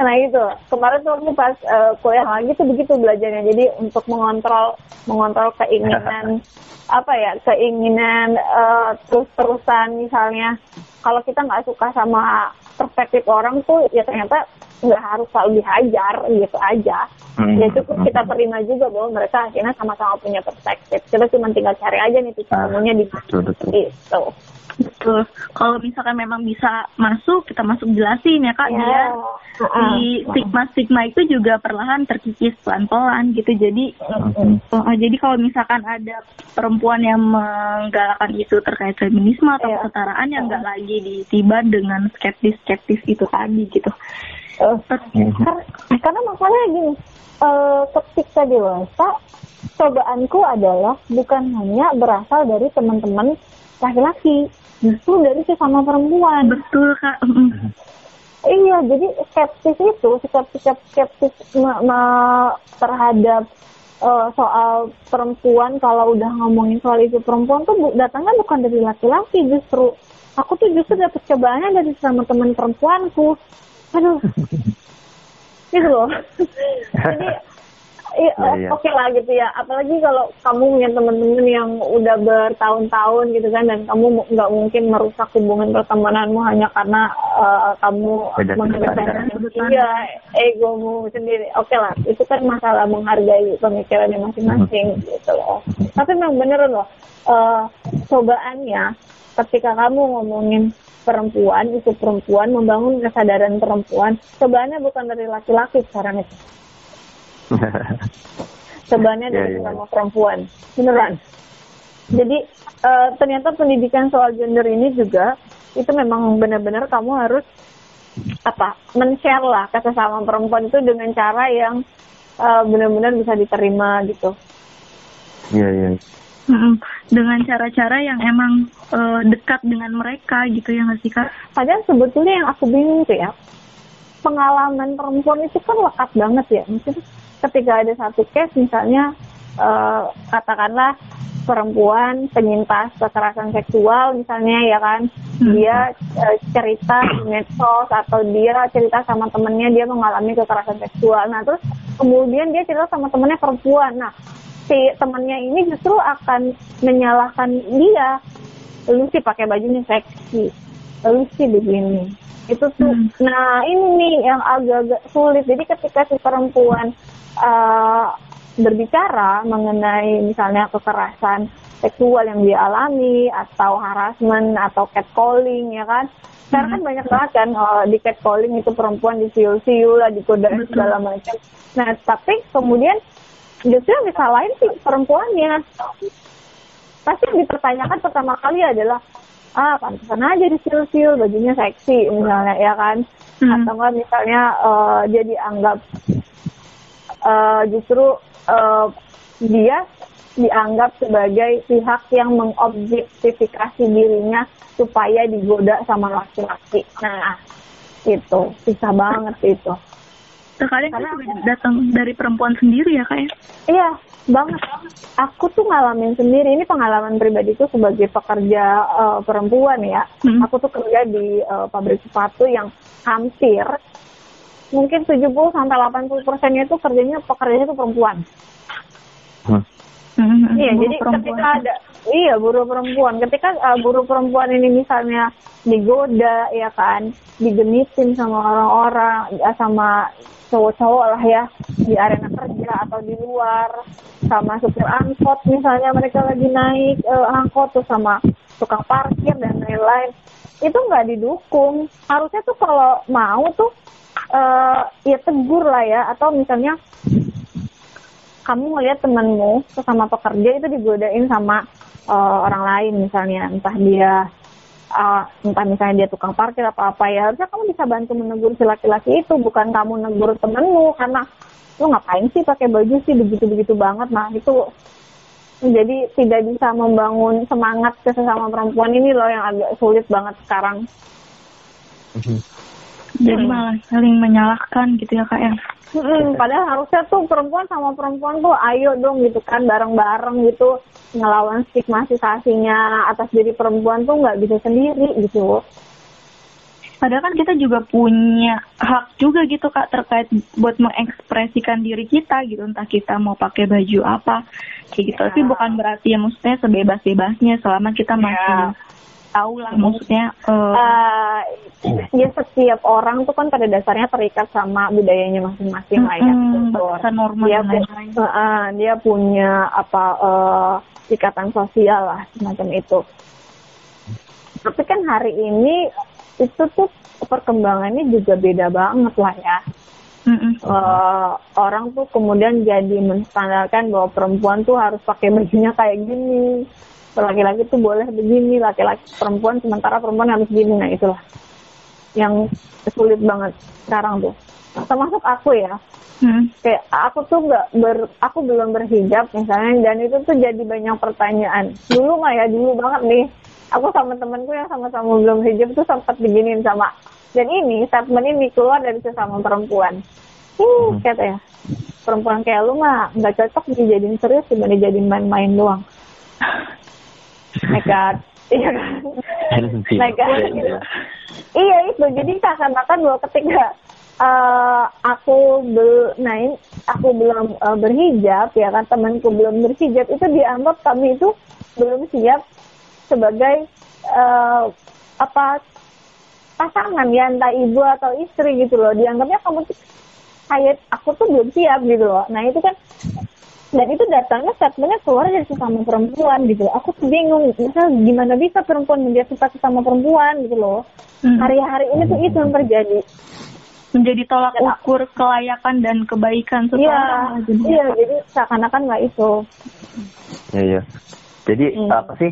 D: nah itu. Kemarin tuh aku pas uh, kuliah lagi tuh begitu belajarnya. Jadi untuk mengontrol mengontrol keinginan (laughs) apa ya keinginan uh, terus terusan misalnya. Kalau kita nggak suka sama perspektif orang tuh ya ternyata nggak harus selalu dihajar gitu aja hmm. ya cukup kita terima juga bahwa mereka akhirnya sama-sama punya perspektif kita cuma tinggal cari aja nih titik ah, temunya di mana gitu
C: Betul. Kalau misalkan memang bisa masuk, kita masuk jelasin ya kak. Yeah. Biar uh, si stigma-stigma itu juga perlahan terkikis pelan-pelan gitu. Jadi, uh, uh, jadi kalau misalkan ada perempuan yang menggalakkan isu terkait feminisme atau yeah. kesetaraan yang nggak lagi ditiba dengan skeptis-skeptis itu tadi gitu.
D: Uh, karena masalahnya gini, uh, ketika dewasa, cobaanku adalah bukan hanya berasal dari teman-teman laki-laki justru dari sesama perempuan.
C: Betul kak.
D: Iya jadi skeptis itu skeptis skeptis terhadap uh, soal perempuan kalau udah ngomongin soal itu perempuan tuh datangnya bukan dari laki-laki justru. Aku tuh justru dapet cobaannya dari sama teman perempuanku aduh (laughs) gitu loh (laughs) jadi Iya, oh, iya. oke okay lah gitu ya. Apalagi kalau kamu punya teman-teman yang udah bertahun-tahun gitu kan, dan kamu nggak mungkin merusak hubungan pertemananmu hanya karena uh, kamu mengedepankan (laughs) iya egomu sendiri. Oke okay lah, itu kan masalah menghargai pemikirannya masing-masing hmm. gitu loh. Tapi memang bener loh, uh, cobaannya ketika kamu ngomongin perempuan, itu perempuan, membangun kesadaran perempuan, cobaannya bukan dari laki-laki sekarang itu (laughs) Sebenarnya yeah, dari yeah. sama perempuan, beneran. Jadi uh, ternyata pendidikan soal gender ini juga itu memang benar-benar kamu harus apa men-share lah ke sesama perempuan itu dengan cara yang uh, benar-benar bisa diterima gitu.
E: Iya yeah, iya. Yeah.
C: Dengan cara-cara yang emang uh, dekat dengan mereka gitu ya nggak sih kak?
D: Padahal sebetulnya yang aku bingung tuh ya pengalaman perempuan itu kan lekat banget ya. Maksudnya ketika ada satu case misalnya uh, katakanlah perempuan penyintas kekerasan seksual misalnya ya kan? Dia uh, cerita di medsos atau dia cerita sama temennya dia mengalami kekerasan seksual. Nah terus kemudian dia cerita sama temennya perempuan. Nah si temennya ini justru akan menyalahkan dia. Lu sih pakai bajunya seksi. Lu sih begini. Itu tuh hmm. nah ini nih yang agak-agak sulit. Jadi ketika si perempuan uh, berbicara mengenai misalnya kekerasan seksual yang dia alami atau harassment atau catcalling ya kan? Sekarang kan hmm. banyak banget kan uh, di catcalling itu perempuan disiul-siul lah dikoda segala macam. Nah tapi kemudian justru yang disalahin sih perempuannya pasti yang dipertanyakan pertama kali adalah ah pantesan aja disiul-siul bajunya seksi misalnya ya kan hmm. atau enggak misalnya uh, dia dianggap uh, justru uh, dia dianggap sebagai pihak yang mengobjektifikasi dirinya supaya digoda sama laki-laki. Nah, itu susah banget itu.
C: Terkadang Karena kan datang dari perempuan sendiri ya kak ya?
D: Iya, banget. Aku tuh ngalamin sendiri. Ini pengalaman pribadiku sebagai pekerja uh, perempuan ya. Hmm. Aku tuh kerja di uh, pabrik sepatu yang hampir mungkin 70 sampai 80 persennya itu kerjanya pekerjanya itu perempuan. Hmm. Hmm, iya, jadi perempuan. ketika ada iya buruh perempuan, ketika uh, buruh perempuan ini misalnya digoda ya kan, digenitin sama orang-orang, ya, sama cowok-cowok lah ya di arena kerja atau di luar, sama supir angkot misalnya mereka lagi naik uh, angkot tuh sama tukang parkir dan lain-lain, itu nggak didukung. Harusnya tuh kalau mau tuh uh, ya tegur lah ya atau misalnya kamu ngeliat temenmu sesama pekerja itu digodain sama uh, orang lain misalnya. Entah dia uh, entah misalnya dia tukang parkir apa apa ya. Harusnya kamu bisa bantu menegur si laki-laki itu bukan kamu negur temenmu. Karena lu ngapain sih pakai baju sih begitu begitu banget? Nah itu jadi tidak bisa membangun semangat ke sesama perempuan ini loh yang agak sulit banget sekarang.
C: Mhm. Jadi malah saling menyalahkan gitu ya kak ya
D: Hmm, padahal harusnya tuh perempuan sama perempuan tuh ayo dong gitu kan bareng-bareng gitu ngelawan stigmatisasinya atas diri perempuan tuh nggak bisa sendiri gitu.
C: Padahal kan kita juga punya hak juga gitu kak terkait buat mengekspresikan diri kita gitu entah kita mau pakai baju apa kayak gitu. Ya. Tapi bukan berarti ya maksudnya sebebas-bebasnya selama kita ya. Tahu lah maksudnya. Uh, uh,
D: ya setiap orang tuh kan pada dasarnya terikat sama budayanya masing-masing lah ya.
C: normal
D: dia, uh, uh, dia punya apa uh, ikatan sosial lah semacam itu. Tapi kan hari ini itu tuh perkembangannya juga beda banget lah ya. Uh, orang tuh kemudian jadi menstandarkan bahwa perempuan tuh harus pakai bajunya kayak gini, laki-laki tuh boleh begini, laki-laki perempuan sementara perempuan harus gini, nah itulah yang sulit banget sekarang tuh. Termasuk aku ya, hmm. kayak aku tuh nggak ber, aku belum berhijab misalnya, dan itu tuh jadi banyak pertanyaan. Dulu mah ya dulu banget nih, aku sama temenku yang sama-sama belum hijab tuh sempat beginin sama dan ini statement ini keluar dari sesama perempuan hmm, kata ya perempuan kayak lu mah nggak cocok dijadiin serius cuma dijadiin main-main doang (laughs) nekat iya kan? Nekat iya, iya. Itu. Jadi seakan-akan bahwa ketika uh, aku bel nah ini, aku belum uh, berhijab ya kan temanku belum berhijab itu dianggap kami itu belum siap sebagai uh, apa pasangan ya entah ibu atau istri gitu loh. Dianggapnya kamu kayak aku tuh belum siap gitu loh. Nah itu kan dan itu datangnya statementnya keluar dari sesama perempuan gitu aku tuh bingung misal gimana bisa perempuan menjadi suka sama perempuan gitu loh. Hmm. hari-hari ini tuh itu yang terjadi.
C: Menjadi tolak ya. ukur kelayakan dan kebaikan
D: seseorang. Iya, iya jadi seakan-akan nggak itu.
E: Iya iya. Jadi hmm. apa sih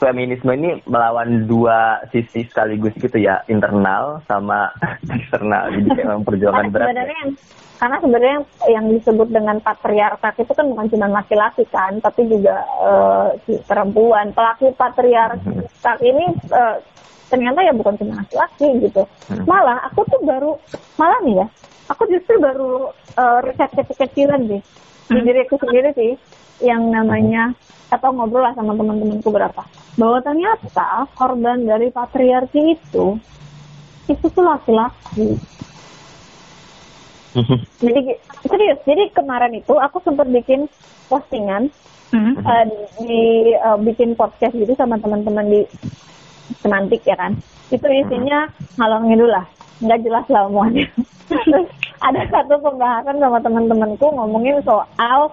E: feminisme ini melawan dua sisi sekaligus gitu ya internal sama (laughs) eksternal. Jadi kayak memperjuangkan berat
D: sebenarnya yang, karena sebenarnya yang disebut dengan patriarkat itu kan bukan cuma laki-laki kan tapi juga uh, si perempuan. Pelaku patriarkat ini uh, ternyata ya bukan cuma laki-laki gitu. Hmm. malah aku tuh baru malah nih ya aku justru baru uh, riset kecil-kecilan deh. Di hmm. diriku sendiri sih yang namanya atau ngobrol lah sama teman-temanku berapa. Bahwa ternyata korban dari patriarki itu itu tuh laki-laki. Jadi serius jadi kemarin itu aku sempat bikin postingan mm-hmm. uh, di uh, bikin podcast gitu sama teman-teman di semantik ya kan? Itu isinya ngalor ngidul lah nggak jelas lah omongannya. (laughs) Ada satu pembahasan sama teman-temanku ngomongin soal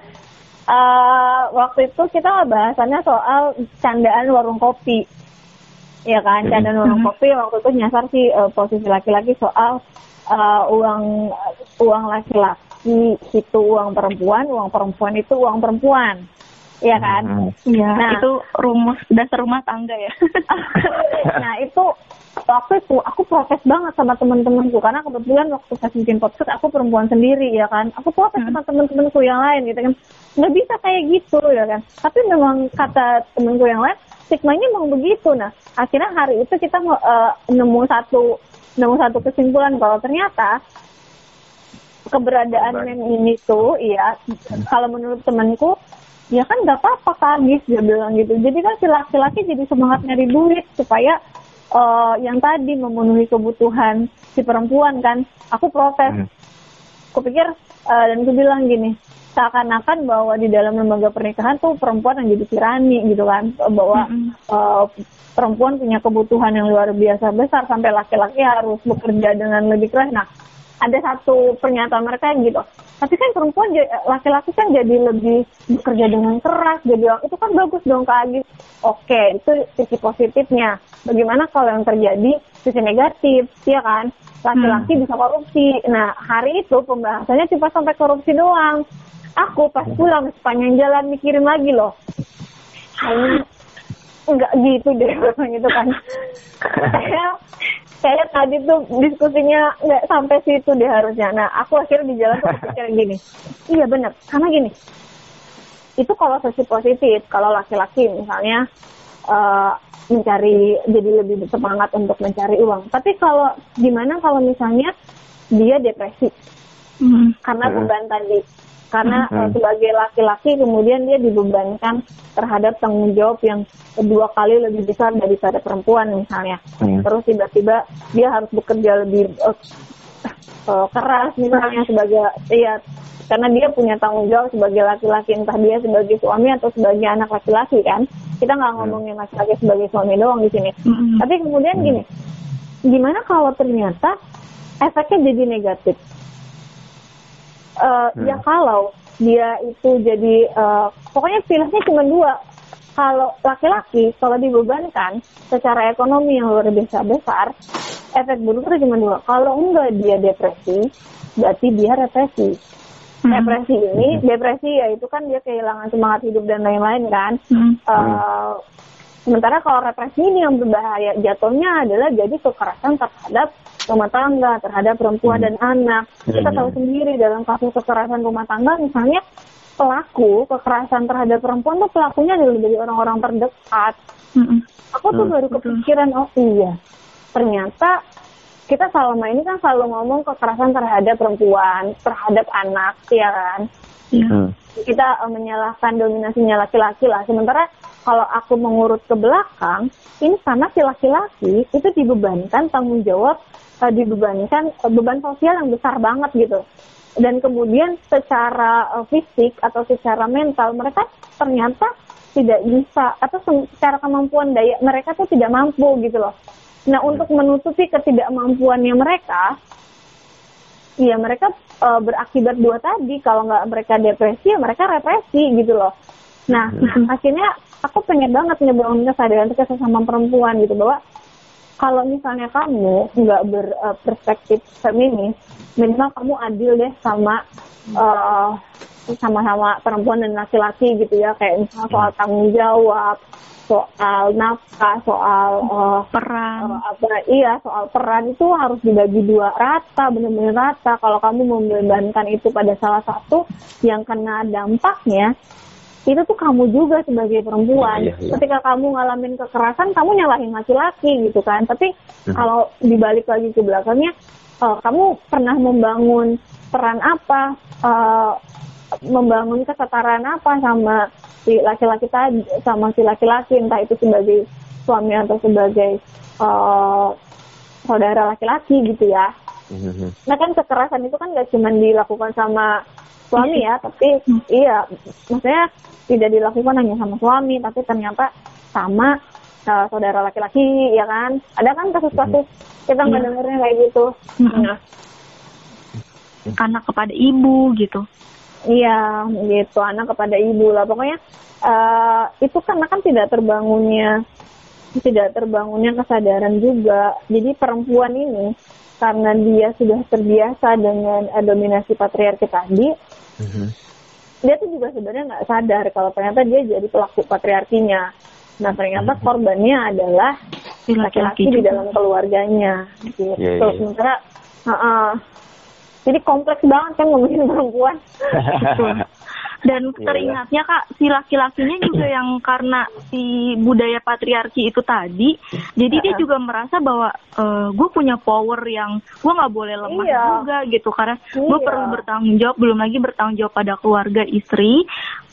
D: uh, waktu itu kita bahasannya soal candaan warung kopi ya kan candaan warung kopi waktu itu nyasar sih uh, posisi laki-laki soal uh, uang uang laki-laki itu uang perempuan uang perempuan itu uang perempuan Iya kan?
C: Iya. Nah, itu rumus dasar rumah tangga ya. (laughs)
D: nah, itu waktu itu aku protes banget sama teman-temanku karena kebetulan waktu saya bikin podcast aku perempuan sendiri ya kan aku protes hmm. sama teman-temanku yang lain gitu kan nggak bisa kayak gitu ya kan? Tapi memang kata temanku yang lain stigmanya memang begitu. Nah akhirnya hari itu kita uh, nemu satu nemu satu kesimpulan kalau ternyata keberadaan mem ini tuh iya kalau menurut temanku ya kan nggak apa-apa kan dia bilang gitu. Jadi kan si laki-laki jadi semangat nyari duit supaya uh, yang tadi memenuhi kebutuhan si perempuan kan. Aku protes. Hmm. aku pikir uh, dan aku bilang gini seakan-akan bahwa di dalam lembaga pernikahan tuh perempuan yang jadi tirani gitu kan. Bahwa mm -hmm. uh, perempuan punya kebutuhan yang luar biasa besar sampai laki-laki harus bekerja dengan lebih keras. Nah ada satu pernyataan mereka yang gitu. Tapi kan perempuan laki-laki kan jadi lebih bekerja dengan keras. Jadi itu kan bagus dong kak Agis. Oke itu sisi positifnya. Bagaimana kalau yang terjadi sisi negatif ya kan? Laki-laki hmm. bisa korupsi. Nah hari itu pembahasannya cuma sampai korupsi doang aku pas pulang sepanjang jalan mikirin lagi loh enggak gitu deh (laughs) gitu kan saya tadi tuh diskusinya nggak sampai situ deh harusnya. Nah, aku akhirnya di jalan tuh pikir gini, iya bener, karena gini, itu kalau sesi positif, kalau laki-laki misalnya uh, mencari jadi lebih semangat untuk mencari uang. Tapi kalau gimana kalau misalnya dia depresi, hmm. karena hmm. beban tadi karena hmm. uh, sebagai laki-laki kemudian dia dibebankan terhadap tanggung jawab yang dua kali lebih besar daripada perempuan misalnya hmm. terus tiba-tiba dia harus bekerja lebih uh, uh, keras misalnya sebagai ya karena dia punya tanggung jawab sebagai laki-laki entah dia sebagai suami atau sebagai anak laki-laki kan kita nggak hmm. ngomongin laki-laki sebagai suami doang di sini hmm. tapi kemudian gini gimana kalau ternyata efeknya jadi negatif uh, hmm. ya kalau dia itu jadi uh, pokoknya pilihannya cuma dua kalau laki-laki kalau dibebankan secara ekonomi yang luar biasa besar efek buruknya cuma dua kalau enggak dia depresi berarti dia represi hmm. depresi ini hmm. depresi ya itu kan dia kehilangan semangat hidup dan lain-lain kan hmm. uh, sementara kalau represi ini yang berbahaya jatuhnya adalah jadi kekerasan terhadap rumah tangga terhadap perempuan hmm. dan anak. Kita tahu sendiri dalam kasus kekerasan rumah tangga misalnya pelaku kekerasan terhadap perempuan tuh pelakunya adalah dari orang-orang terdekat. Hmm. Aku tuh hmm. baru kepikiran oh iya ternyata kita selama ini kan selalu ngomong kekerasan terhadap perempuan, terhadap anak, ya kan? Ya. Hmm. Kita uh, menyalahkan dominasinya laki-laki lah. Sementara kalau aku mengurut ke belakang, ini karena si laki-laki itu dibebankan tanggung jawab uh, dibebankan uh, beban sosial yang besar banget gitu dan kemudian secara uh, fisik atau secara mental mereka ternyata tidak bisa atau secara kemampuan daya mereka tuh tidak mampu gitu loh. Nah untuk menutupi ketidakmampuannya mereka, ya mereka uh, berakibat dua tadi. Kalau nggak mereka depresi, ya mereka represi gitu loh. Nah hmm. (laughs) akhirnya aku pengen banget ngebangun kesadaran kesesama perempuan gitu bahwa kalau misalnya kamu nggak berperspektif uh, feminis, minimal kamu adil deh sama uh, sama-sama perempuan dan laki-laki gitu ya, kayak misalnya soal tanggung jawab, soal nafkah, soal uh,
B: peran, uh,
D: apa iya soal peran itu harus dibagi dua rata, benar-benar rata. Kalau kamu membebankan itu pada salah satu yang kena dampaknya, itu tuh kamu juga sebagai perempuan. Ya, ya, ya. Ketika kamu ngalamin kekerasan, kamu nyalahin laki-laki gitu kan. Tapi hmm. kalau dibalik lagi ke belakangnya, uh, kamu pernah membangun peran apa, uh, membangun kesetaraan apa sama si laki-laki tadi, sama si laki-laki, entah itu sebagai suami atau sebagai uh, saudara laki-laki gitu ya. Hmm. Nah kan kekerasan itu kan gak cuma dilakukan sama suami ya, tapi hmm. iya, maksudnya tidak dilakukan hanya sama suami tapi ternyata sama uh, saudara laki-laki ya kan ada kan kasus-kasus kita nggak ya. dengarnya kayak gitu
B: nah. anak kepada ibu gitu
D: iya gitu anak kepada ibu lah pokoknya uh, itu karena kan tidak terbangunnya tidak terbangunnya kesadaran juga jadi perempuan ini karena dia sudah terbiasa dengan uh, dominasi patriarki tadi mm -hmm dia tuh juga sebenarnya nggak sadar kalau ternyata dia jadi pelaku patriarkinya. Nah ternyata hmm. korbannya adalah laki-laki di dalam keluarganya, gitu. Yeah, yeah. Sementara, uh, uh, jadi kompleks banget kan ngomongin perempuan. (laughs)
B: Dan iya, iya. teringatnya kak, si laki-lakinya juga yang karena si budaya patriarki itu tadi, jadi dia juga merasa bahwa e, eh, gue punya power yang gue nggak boleh lemah iya. juga gitu, karena gue perlu bertanggung jawab, belum lagi bertanggung jawab pada keluarga istri,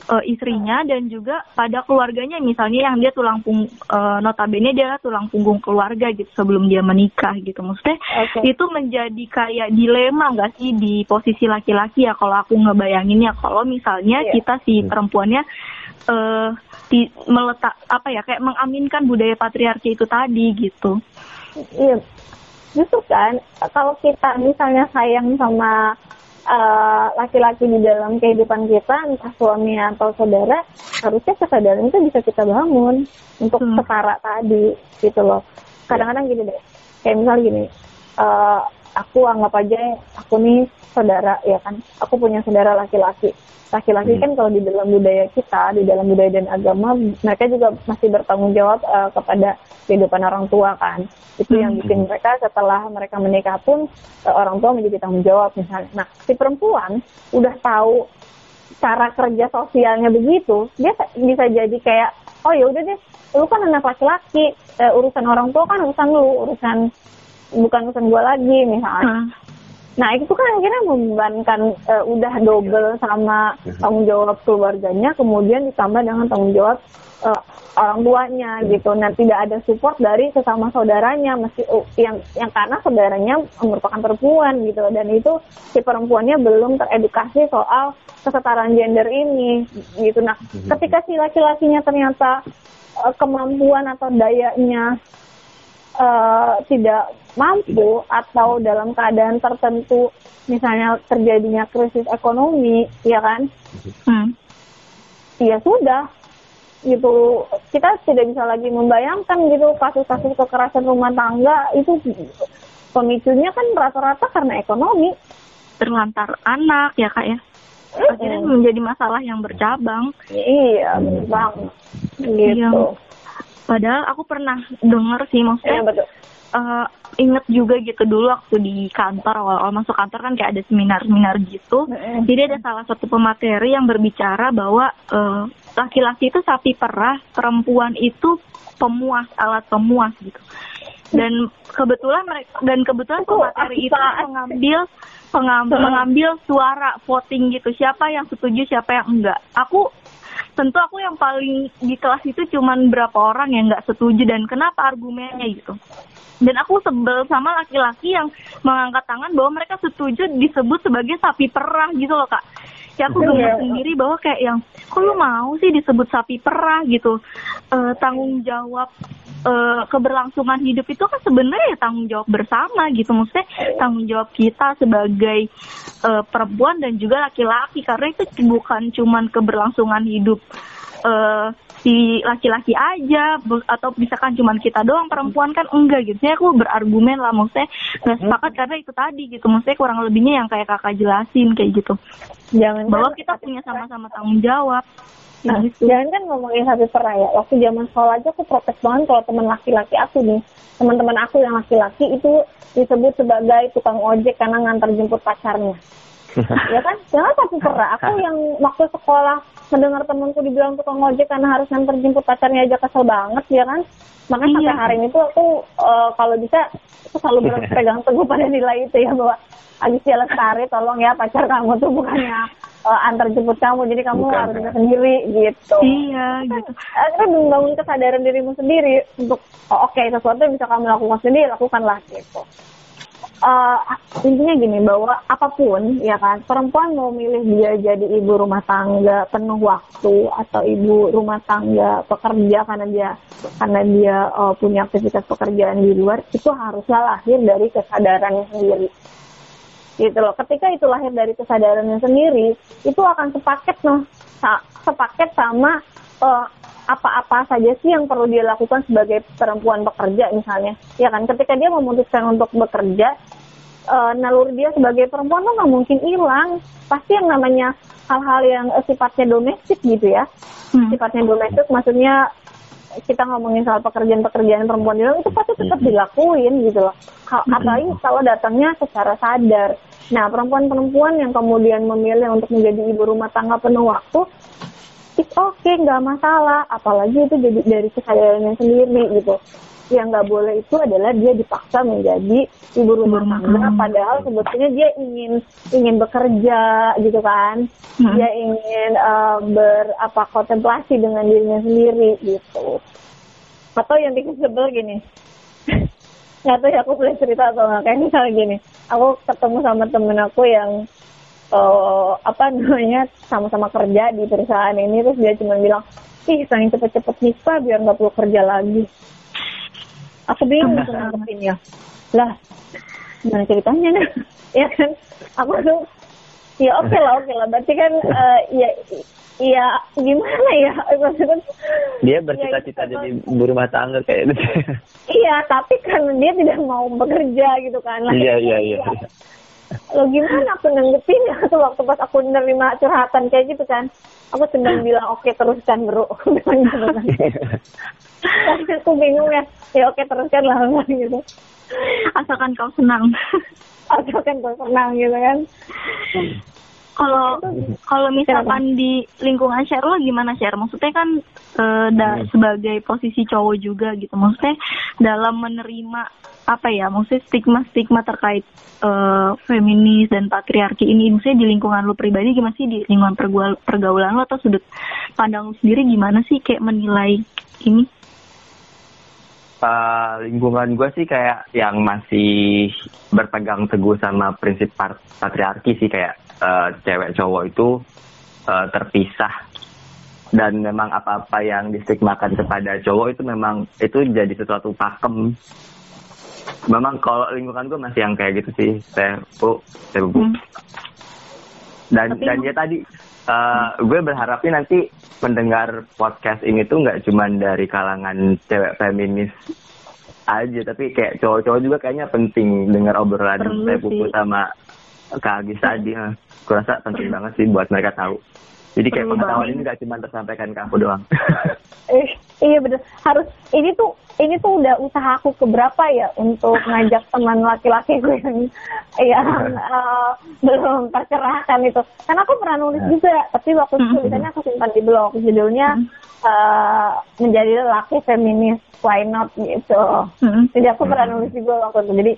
B: uh, istrinya dan juga pada keluarganya misalnya yang dia tulang pung uh, notabene dia tulang punggung keluarga gitu sebelum dia menikah gitu maksudnya okay. itu menjadi kayak dilema nggak sih di posisi laki-laki ya kalau aku ngebayanginnya kalau misalnya yeah. kita si hmm. perempuannya uh, di meletak apa ya kayak mengaminkan budaya patriarki itu tadi gitu
D: iya justru kan kalau kita misalnya sayang sama Eh, laki-laki uh, di dalam kehidupan kita, entah suami atau saudara, harusnya kesadaran itu bisa kita bangun untuk hmm. setara tadi, gitu loh. Kadang-kadang gini deh, kayak misal gini, uh, aku anggap aja aku nih saudara, ya kan, aku punya saudara laki-laki laki-laki hmm. kan kalau di dalam budaya kita, di dalam budaya dan agama, mereka juga masih bertanggung jawab uh, kepada kehidupan orang tua kan. Itu hmm. yang bikin mereka setelah mereka menikah pun uh, orang tua menjadi tanggung jawab misalnya. Nah, si perempuan udah tahu cara kerja sosialnya begitu, dia bisa jadi kayak, oh ya udah deh, lu kan anak laki-laki, uh, urusan orang tua kan urusan lu, urusan bukan urusan gue lagi misalnya. Hmm Nah itu kan akhirnya membebankan uh, udah double sama tanggung jawab keluarganya, kemudian ditambah dengan tanggung jawab uh, orang tuanya gitu. Nah tidak ada support dari sesama saudaranya, meski uh, yang yang karena saudaranya merupakan perempuan gitu. Dan itu si perempuannya belum teredukasi soal kesetaraan gender ini gitu. Nah ketika si laki-lakinya ternyata uh, kemampuan atau dayanya uh, tidak mampu atau dalam keadaan tertentu misalnya terjadinya krisis ekonomi ya kan? Hmm. ya sudah gitu. Kita tidak bisa lagi membayangkan gitu kasus-kasus kekerasan rumah tangga itu pemicunya kan rata-rata karena ekonomi.
C: Terlantar anak ya kak ya. Akhirnya hmm. menjadi masalah yang bercabang.
D: Iya bang gitu. Iya.
C: Padahal aku pernah dengar sih maksudnya ya, betul uh, inget juga gitu dulu waktu di kantor awal-awal masuk kantor kan kayak ada seminar-seminar gitu. Mm-hmm. Jadi ada salah satu pemateri yang berbicara bahwa uh, laki-laki itu sapi perah, perempuan itu pemuas, alat pemuas gitu. Dan kebetulan mereka dan kebetulan pemateri itu mengambil pengambil, mengambil suara voting gitu. Siapa yang setuju, siapa yang enggak. Aku tentu aku yang paling di kelas itu cuman berapa orang yang nggak setuju dan kenapa argumennya gitu. Dan aku sebel sama laki-laki yang mengangkat tangan bahwa mereka setuju disebut sebagai sapi perah gitu loh kak ya aku yeah. sendiri bahwa kayak yang kok lu mau sih disebut sapi perah? gitu. E, tanggung jawab e, keberlangsungan hidup itu kan sebenarnya tanggung jawab bersama gitu. Maksudnya tanggung jawab kita sebagai e, perempuan dan juga laki-laki. Karena itu bukan cuman keberlangsungan hidup uh, si laki-laki aja atau misalkan cuma kita doang perempuan kan enggak gitu. Saya aku berargumen lah maksudnya nggak hmm. sepakat karena itu tadi gitu. Maksudnya kurang lebihnya yang kayak kakak jelasin kayak gitu. Jangan bahwa kita punya sama-sama tanggung jawab.
D: Nah, gitu. jangan kan ngomongin satu perah ya. Waktu zaman sekolah aja aku protes banget kalau teman laki-laki aku nih, teman-teman aku yang laki-laki itu disebut sebagai tukang ojek karena ngantar jemput pacarnya. Ya kan jangan satu perah aku (laughs) yang waktu sekolah mendengar temanku dibilang tukang ojek karena harus nganter jemput pacarnya aja kesel banget ya kan? Makanya iya. sampai hari ini tuh aku uh, kalau bisa aku selalu berpegang (laughs) teguh pada nilai itu ya bahwa Agisia Lestari tolong ya pacar kamu tuh bukannya uh, antar jemput kamu jadi kamu Bukan. harus sendiri gitu.
C: Iya gitu.
D: Akhirnya membangun kesadaran dirimu sendiri untuk oh, oke okay, sesuatu yang bisa kamu lakukan sendiri lakukanlah gitu uh, intinya gini bahwa apa pun ya kan perempuan mau milih dia jadi ibu rumah tangga penuh waktu atau ibu rumah tangga pekerja karena dia karena dia uh, punya aktivitas pekerjaan di luar itu harusnya lahir dari kesadarannya sendiri. Gitu loh. Ketika itu lahir dari kesadarannya sendiri itu akan sepaket noh. Sepaket sama uh, apa-apa saja sih yang perlu dia lakukan sebagai perempuan bekerja misalnya ya kan ketika dia memutuskan untuk bekerja uh, naluri dia sebagai perempuan tuh nggak mungkin hilang pasti yang namanya hal-hal yang uh, sifatnya domestik gitu ya hmm. sifatnya domestik maksudnya kita ngomongin soal pekerjaan-pekerjaan perempuan di itu pasti tetap hmm. dilakuin gitu loh. Hmm. Apalagi kalau datangnya secara sadar. Nah, perempuan-perempuan yang kemudian memilih untuk menjadi ibu rumah tangga penuh waktu, it's okay nggak masalah. Apalagi itu jadi dari kesadarannya sendiri gitu. Yang nggak boleh itu adalah dia dipaksa menjadi ibu rumah tangga hmm. padahal sebetulnya dia ingin ingin bekerja gitu kan. Hmm. dia ingin uh, ber apa kontemplasi dengan dirinya sendiri gitu. Atau yang bikin sebel gini. (laughs) Nggak tahu ya aku boleh cerita atau nggak. Kayak misalnya gini aku ketemu sama temen aku yang uh, apa namanya sama-sama kerja di perusahaan ini terus dia cuma bilang ih pengen cepet-cepet nikah biar nggak perlu kerja lagi. Aku bingung tuh nanggepinnya lah gimana ceritanya? Nih (laughs) ya kan? Aku tuh ya oke okay lah oke okay lah. Berarti kan uh, ya Iya, gimana ya? (laughs) Maksudnya
E: dia bercita-cita ya, jadi ibu rumah tangga kayak gitu.
D: Iya, tapi kan dia tidak mau bekerja gitu kan.
E: Iya, iya, iya
D: lo gimana aku nanggepin ya? Tuh (laughs) waktu pas aku nerima curhatan kayak gitu kan aku sedang bilang oke okay, teruskan bro. (laughs) Gitu kan. Tapi aku bingung ya. Ya oke okay, teruskan lah gitu.
C: Asalkan kau senang. (laughs)
D: Asalkan kau senang gitu kan
C: kalau kalau misalkan di lingkungan share lo gimana share? Maksudnya kan e, da, hmm. sebagai posisi cowok juga gitu. Maksudnya dalam menerima apa ya? Maksudnya stigma stigma terkait uh, feminis dan patriarki ini maksudnya di lingkungan lo pribadi gimana sih? Di lingkungan pergaulan lo atau sudut pandang lo sendiri gimana sih kayak menilai ini?
E: Uh, lingkungan gue sih kayak yang masih berpegang teguh sama prinsip patriarki sih kayak uh, cewek cowok itu uh, terpisah. Dan memang apa-apa yang distigmakan kepada cowok itu memang itu jadi sesuatu pakem. Memang kalau lingkungan gue masih yang kayak gitu sih saya bu. Saya bu. Hmm. dan Tapi dan ya tadi uh, gue berharapnya nanti mendengar podcast ini tuh nggak cuma dari kalangan cewek feminis aja tapi kayak cowok-cowok juga kayaknya penting dengar obrolan saya buku sama Kak Agis tadi. Gue rasa penting banget sih buat mereka tahu. Jadi kayak pengetahuan ini gak cuma tersampaikan ke aku doang. (laughs)
D: eh, iya bener. Harus ini tuh ini tuh udah usaha aku keberapa ya untuk ngajak teman laki-laki gue yang yang uh, belum tercerahkan itu. Karena aku pernah nulis nah. juga, tapi waktu itu tulisannya aku simpan di blog. Judulnya uh, menjadi laki feminis, why not gitu. Jadi aku pernah nulis juga waktu itu. Jadi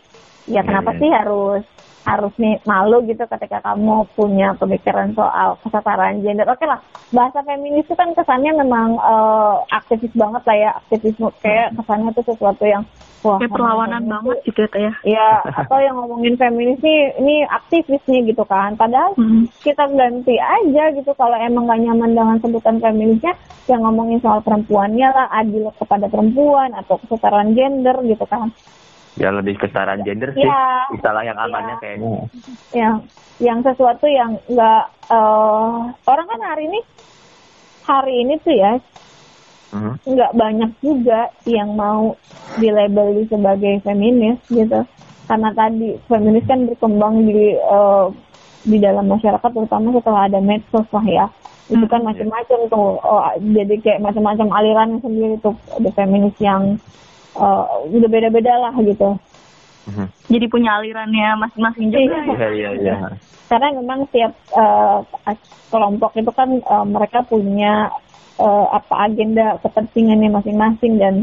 D: ya kenapa iya, iya. sih harus harus nih malu gitu ketika kamu punya pemikiran soal kesetaraan gender. Oke lah, bahasa feminis itu kan kesannya memang uh, aktivis banget lah ya, aktivisme kayak kesannya tuh sesuatu yang
C: wah kayak perlawanan banget gitu
D: ya. Ya, atau yang ngomongin feminis nih ini aktivis nih gitu kan. Padahal hmm. kita ganti aja gitu kalau emang gak nyaman dengan sebutan feminisnya yang ngomongin soal perempuannya lah, adil kepada perempuan atau kesetaraan gender gitu kan
E: ya lebih kesetaraan gender sih. Ya, istilah yang amannya ya. kayaknya
D: ya. Yang sesuatu yang enggak uh, orang kan hari ini hari ini tuh ya uh-huh. nggak banyak juga yang mau dilabeli sebagai feminis gitu. Karena tadi feminis kan berkembang di uh, di dalam masyarakat terutama setelah ada medsos lah ya. Itu kan hmm. macam-macam tuh. Oh, jadi kayak macam-macam aliran sendiri tuh. Ada feminis yang uh, udah beda-beda lah gitu.
C: Uh-huh. Jadi punya alirannya masing-masing juga.
E: Iya iya iya. iya.
D: Karena memang tiap uh, kelompok itu kan uh, mereka punya uh, apa agenda kepentingannya masing-masing dan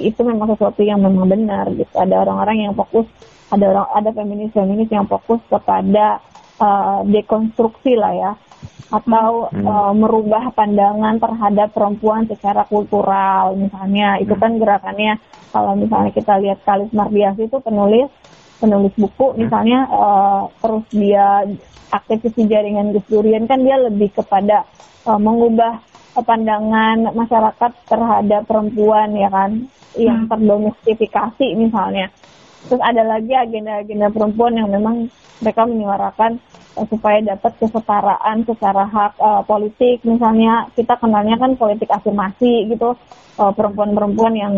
D: itu memang sesuatu yang memang benar gitu. Ada orang-orang yang fokus, ada orang ada feminis-feminis yang fokus kepada uh, dekonstruksi lah ya atau hmm. uh, merubah pandangan terhadap perempuan secara kultural. Misalnya itu kan gerakannya kalau misalnya kita lihat Kalis Mardiasi itu penulis penulis buku misalnya uh, terus dia aktivis di jaringan Gus Durian kan dia lebih kepada uh, mengubah pandangan masyarakat terhadap perempuan ya kan? Yang hmm. terdomestifikasi misalnya. Terus ada lagi agenda-agenda perempuan yang memang mereka menyuarakan supaya dapat kesetaraan secara hak uh, politik. Misalnya kita kenalnya kan politik afirmasi gitu uh, perempuan-perempuan yang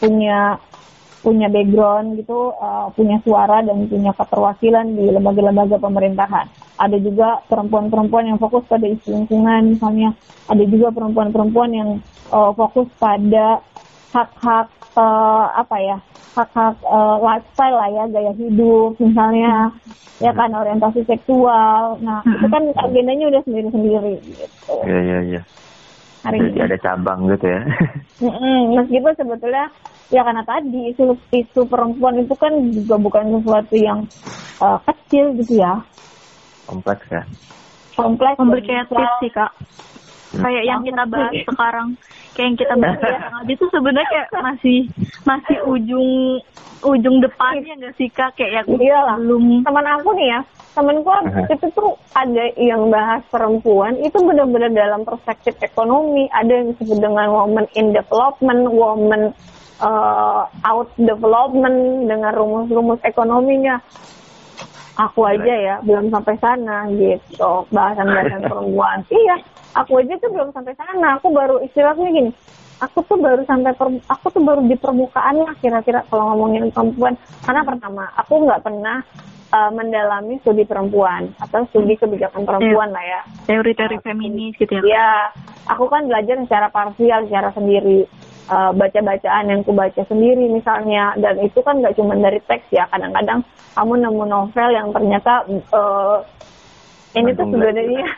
D: punya punya background gitu uh, punya suara dan punya keterwakilan di lembaga-lembaga pemerintahan. Ada juga perempuan-perempuan yang fokus pada isu lingkungan misalnya. Ada juga perempuan-perempuan yang uh, fokus pada hak-hak uh, apa ya hak-hak uh, lifestyle lah ya gaya hidup misalnya hmm. ya kan orientasi seksual. Nah hmm. itu kan agendanya udah sendiri-sendiri gitu.
E: Iya iya iya. Hari ini. ada cabang gitu ya. (laughs)
D: Meskipun sebetulnya ya karena tadi isu isu perempuan itu kan juga bukan sesuatu yang uh, kecil gitu ya.
E: Kompleks ya.
C: Kompleks komplikated sih kak kayak yang kita bahas sekarang. Kayak yang kita bahas ya (laughs) itu sebenarnya kayak masih masih ujung ujung depannya nggak sih kak? Kayak yang
D: Iyalah. belum. Teman aku nih ya. Temanku itu tuh ada yang bahas perempuan. Itu benar-benar dalam perspektif ekonomi. Ada yang disebut dengan woman in development woman uh, out development dengan rumus-rumus ekonominya. Aku aja ya belum sampai sana gitu. Bahasan-bahasan (laughs) perempuan. Iya aku aja tuh belum sampai sana. Aku baru istilahnya gini. Aku tuh baru sampai per, aku tuh baru di permukaan lah kira-kira kalau ngomongin perempuan. Karena pertama aku nggak pernah uh, mendalami studi perempuan atau studi kebijakan perempuan yeah. lah ya.
C: Teori-teori uh, feminis gitu ya.
D: Iya, aku kan belajar secara parsial secara sendiri. Uh, baca-bacaan yang ku baca sendiri misalnya. Dan itu kan nggak cuma dari teks ya. Kadang-kadang kamu nemu novel yang ternyata uh, ini tuh sebenarnya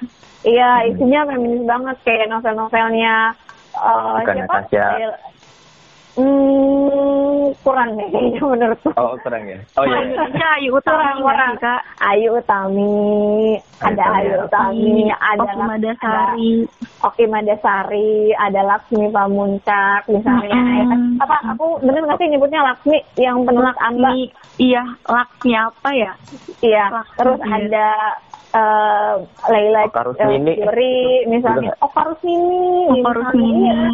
D: Iya, isinya feminis banget kayak novel-novelnya uh, siapa? Hmm, kurang deh kayaknya (laughs) menurutku.
E: Oh, kurang ya. Oh iya.
C: Indonesia Ayu Utami
D: Kurang,
C: Kak.
D: Ayu Utami, ada
E: Ayu
D: Ayu Utami, ada
C: Oki Madasari.
D: ada Oki Madasari, ada Laksmi Pamuncak misalnya. Ya kan? Apa aku bener nggak sih nyebutnya Laksmi yang penulis Amba?
C: Iya, Laksmi apa ya?
D: Iya. Terus
C: iya.
D: ada eh Laila eh. Juri misalnya.
E: Juga
D: Oka Rusmini.
C: Oka
D: misalnya.
C: Rusmini.
D: Iya.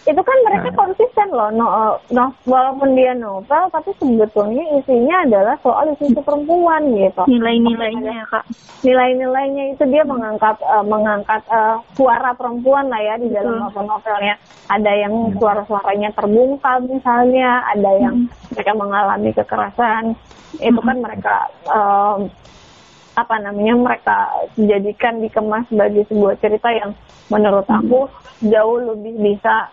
D: Itu kan mereka
E: Nah.
D: konsisten loh. No, no, walaupun dia novel, tapi sebetulnya isinya adalah soal isu perempuan gitu.
C: Nilai-nilainya ya Kak.
D: nilai-nilainya itu dia mengangkat eh, mengangkat eh, suara perempuan lah ya di dalam novel-novelnya. Ada yang suara-suaranya terbungkam misalnya, ada yang mereka mengalami kekerasan. Itu kan mereka em, apa namanya mereka jadikan dikemas sebagai sebuah cerita yang menurut aku jauh lebih bisa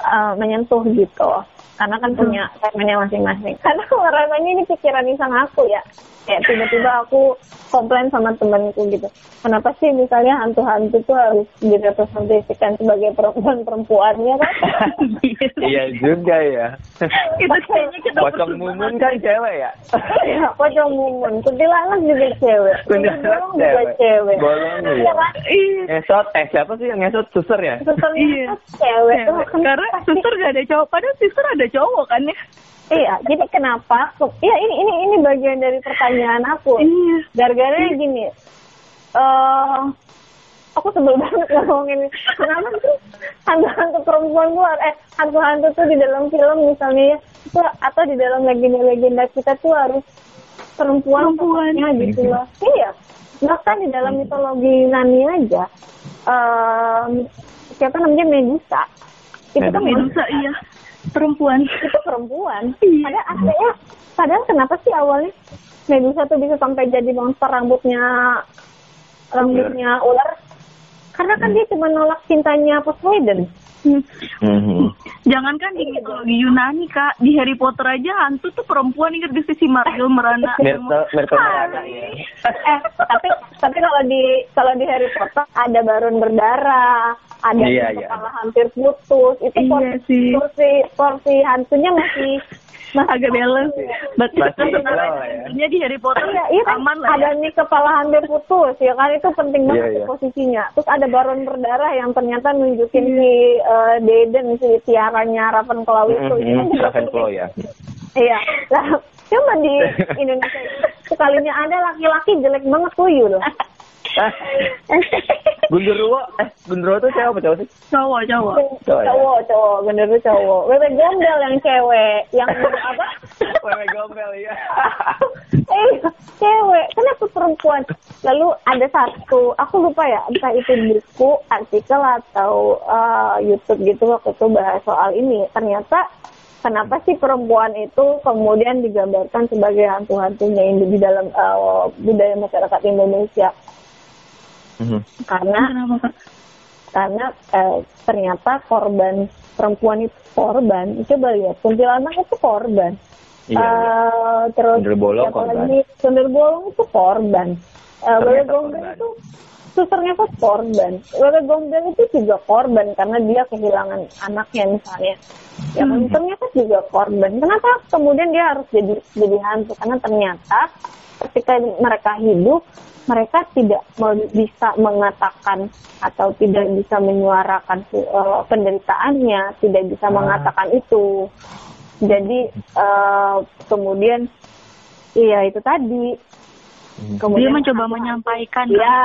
D: eh, menyentuh gitu. Karena kan punya segmennya masing-masing. (laughs) Karena aku rasanya ini pikiran iseng aku ya. Kayak tiba-tiba aku komplain sama temanku gitu. Kenapa sih misalnya hantu-hantu tuh harus direpresentasikan sebagai perempuan-perempuannya kan? (laughs)
E: Iya juga ya.
C: Itu kayaknya kita
E: Pocong mumun kan cewek ya.
D: ya, pocong mumun. Kuntilanak juga cewek.
E: Kuntilanak
D: juga
E: cewek.
D: cewek.
E: Bolong
D: Iya
E: iya.
D: kan?
C: Iya.
E: Ngesot, eh siapa sih yang ngesot? Suster ya?
D: Susternya
C: Iya.
D: cewek. kan
C: Karena suster gak ada cowok, padahal suster ada cowok kan ya?
D: Iya, jadi kenapa? Iya, ini ini ini bagian dari pertanyaan aku.
C: Iya.
D: Gara-gara gini, eh aku sebel banget ngomongin kenapa sih hantu-hantu perempuan luar eh hantu-hantu tuh di dalam film misalnya ya itu atau di dalam legenda-legenda kita tuh harus perempuan
C: Perempuan.
D: pokoknya gitu loh iya bahkan di dalam mitologi Nani aja em, siapa namanya Medusa itu kan
C: Medusa iya. Perempuan.
D: itu perempuan.
C: Iya.
D: Padahal aslinya, padahal kenapa sih awalnya Medusa tuh bisa sampai jadi monster rambutnya rambutnya ular? Karena kan dia cuma nolak cintanya Poseidon.
C: Hmm.
E: Mhm.
C: Jangankan di mitologi Yunani kak, di Harry Potter aja hantu tuh perempuan ingat di sisi Marvel merana.
E: Ya.
D: eh, tapi tapi kalau di kalau di Harry Potter ada Baron berdarah, ada
E: Iya,
D: yang
E: iya.
D: kepala hampir putus. Itu
C: Iya
D: porsi,
C: sih.
D: porsi porsi hantunya masih masih
C: Agak balance. Berarti sebenarnya
E: ya.
C: di Harry Potter
D: Iya, iya kan
C: aman lah
D: ada
C: ya.
D: nih kepala hampir putus ya kan itu penting banget
E: Iya,
D: tuh
E: iya.
D: posisinya. Terus ada baron berdarah yang ternyata nunjukin si uh, Deden si tiaranya Ravenclaw itu. Itu kan
E: Mhm.
D: juga
E: Ravenclaw ya.
D: Iya. Lah, (laughs) cuma di Indonesia sekalinya ada laki-laki jelek banget tuyul. (laughs)
E: Gundurwo, eh Gundurwo tuh cewek apa cowok sih?
C: Cowok, cowok.
E: Cowok ya?
D: cowok, cowok, bener tuh cowok. Wewe gombel yang cewek, yang apa? (laughs)
E: Wewe gombel ya. (laughs)
D: eh, cewek, kenapa perempuan? Lalu ada satu, aku lupa ya, entah itu buku, artikel atau uh, YouTube gitu waktu itu bahas soal ini. Ternyata kenapa sih perempuan itu kemudian digambarkan sebagai hantu-hantunya di dalam uh, budaya masyarakat Indonesia?
E: Mhm.
D: Karena
C: Kenapa
D: karena eh, ternyata korban perempuan itu korban. Coba lihat, kuntilanak itu korban.
E: Iya, iya.
D: Eh, terus
E: Sundel bolong korban.
D: lagi? Sundel bolong itu korban. Uh, Gombel
E: korban.
D: itu susternya itu korban. Wewe Gombel itu juga korban karena dia kehilangan anaknya misalnya. Ya kan?
E: Hmm.
D: ternyata juga korban. Kenapa kemudian dia harus jadi jadi hantu? Karena ternyata ketika mereka hidup mereka tidak bisa mengatakan atau tidak bisa menyuarakan uh, penderitaannya, tidak bisa
E: Ah.
D: mengatakan itu. Jadi eh, kemudian iya itu tadi.
E: Mhm.
C: Dia mencoba menyampaikan.
D: Ya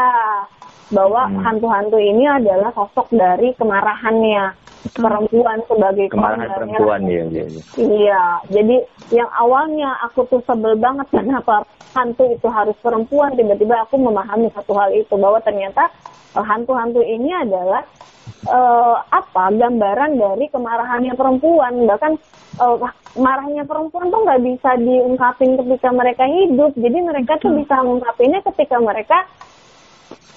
D: bahwa
E: Hmm.
D: hantu-hantu ini adalah sosok dari kemarahannya perempuan sebagai
E: Kemarahan
D: korbannya.
E: perempuan ya, iya, iya.
D: Iya, jadi yang awalnya aku tuh sebel banget (laughs) kenapa hantu itu harus perempuan, tiba-tiba aku memahami satu hal itu bahwa ternyata eh, hantu-hantu ini adalah eh, apa gambaran dari kemarahannya perempuan, bahkan eh, marahnya perempuan tuh nggak bisa diungkapin ketika mereka hidup, jadi mereka tuh bisa mengungkapinnya ketika mereka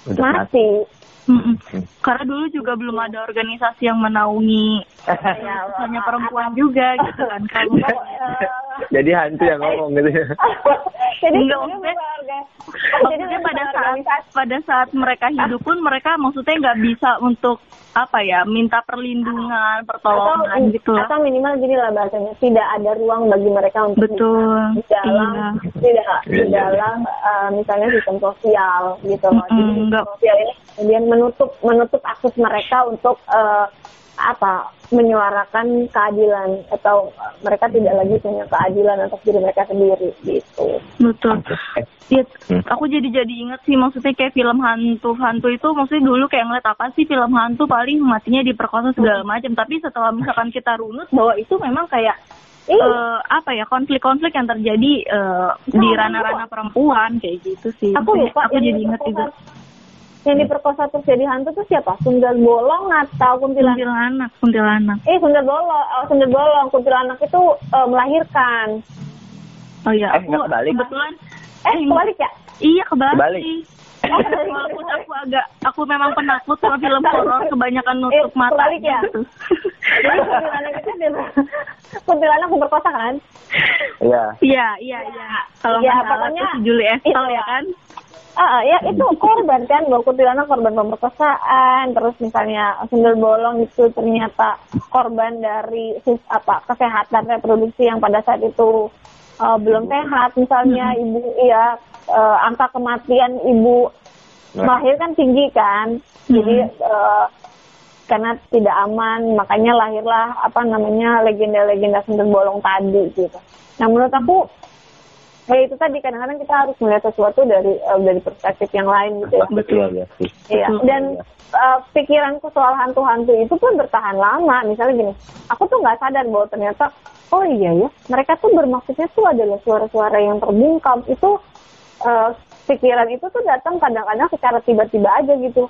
E: Udah mati.
D: mati.
C: Mm-mm. Karena dulu juga belum ada organisasi yang menaungi (laughs)
D: Ya,
C: hanya perempuan juga gitu kan. (laughs) Kalau
E: jadi hantu yang ngomong gitu ya. (laughs)
C: jadi enggak maksudnya, maksudnya pada saat pada saat mereka hidup pun mereka maksudnya nggak bisa untuk apa ya minta perlindungan pertolongan
D: atau,
C: gitu
D: atau minimal gini lah bahasanya tidak ada ruang bagi mereka untuk
C: betul
D: di dalam iya. tidak di iya, iya. dalam uh, misalnya sistem sosial gitu loh mm -hmm, jadi sosial ini kemudian menutup menutup akses mereka untuk uh, apa menyuarakan keadilan atau mereka tidak lagi punya keadilan untuk diri mereka sendiri gitu.
C: Betul. Ya, aku jadi jadi ingat sih maksudnya kayak film hantu hantu itu maksudnya dulu kayak ngeliat apa sih film hantu paling matinya diperkosa segala macam tapi setelah misalkan kita runut bahwa itu memang kayak uh, apa ya konflik-konflik yang terjadi uh, di ranah-ranah perempuan kayak gitu sih.
D: Aku lupa. Aku jadi ingat juga yang diperkosa terus jadi hantu tuh siapa? Sundar Bolong atau kuntilanak?
C: Kuntilanak, kuntilanak.
D: Eh, Sundar Bolong, oh, Sundar Bolong, kuntilanak itu uh, melahirkan.
C: Oh iya,
E: eh, aku kebalik.
C: kebetulan
D: eh kebalik ya?
C: Iya, kebalik.
E: kebalik.
C: Oh, walaupun aku agak aku memang penakut sama film horor kebanyakan nutup eh, mata
D: ya? gitu. Jadi kuntilanak itu kuntilanak memperkosa kan?
E: Iya.
C: Iya, iya, iya. Kalau ya, nggak salah itu Julie Estelle ya kan?
D: Ah, ya itu korban kan, bahwa kuntilanak korban pemerkosaan, terus misalnya sundel bolong itu ternyata korban dari apa kesehatan reproduksi yang pada saat itu uh, belum sehat, misalnya hmm. ibu ya uh, angka kematian ibu nah. melahirkan tinggi kan, hmm. jadi uh, karena tidak aman, makanya lahirlah apa namanya legenda-legenda sundel bolong tadi gitu. Nah menurut aku ya itu tadi kadang-kadang kita harus melihat sesuatu dari uh, dari perspektif yang lain gitu ya.
E: Betul ya.
D: Iya. Dan uh, pikiranku soal hantu-hantu itu pun bertahan lama. Misalnya gini, aku tuh nggak sadar bahwa ternyata oh iya ya, mereka tuh bermaksudnya tuh adalah suara-suara yang terbungkam. Itu uh, pikiran itu tuh datang kadang-kadang secara tiba-tiba aja gitu.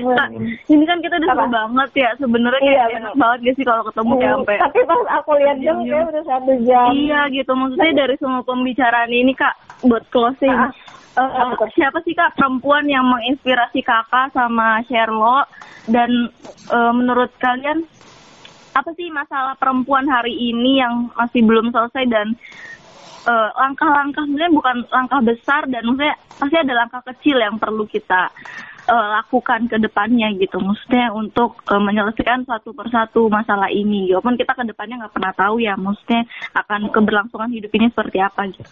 C: Nah, ini kan kita udah seru banget ya sebenarnya iya, enak banget gak sih kalau ketemu kayak sampai
D: tapi pas aku lihat jam kayak udah satu jam.
C: Iya gitu. Maksudnya dari semua pembicaraan ini kak buat closing uh, uh, siapa sih kak perempuan yang menginspirasi kakak sama Sherlock dan uh, menurut kalian apa sih masalah perempuan hari ini yang masih belum selesai dan langkah-langkah uh, sebenarnya bukan langkah besar dan maksudnya pasti ada langkah kecil yang perlu kita uh, lakukan ke depannya gitu. Maksudnya untuk uh, menyelesaikan satu persatu masalah ini. Walaupun kita ke depannya nggak pernah tahu ya, maksudnya akan keberlangsungan hidup ini seperti apa gitu.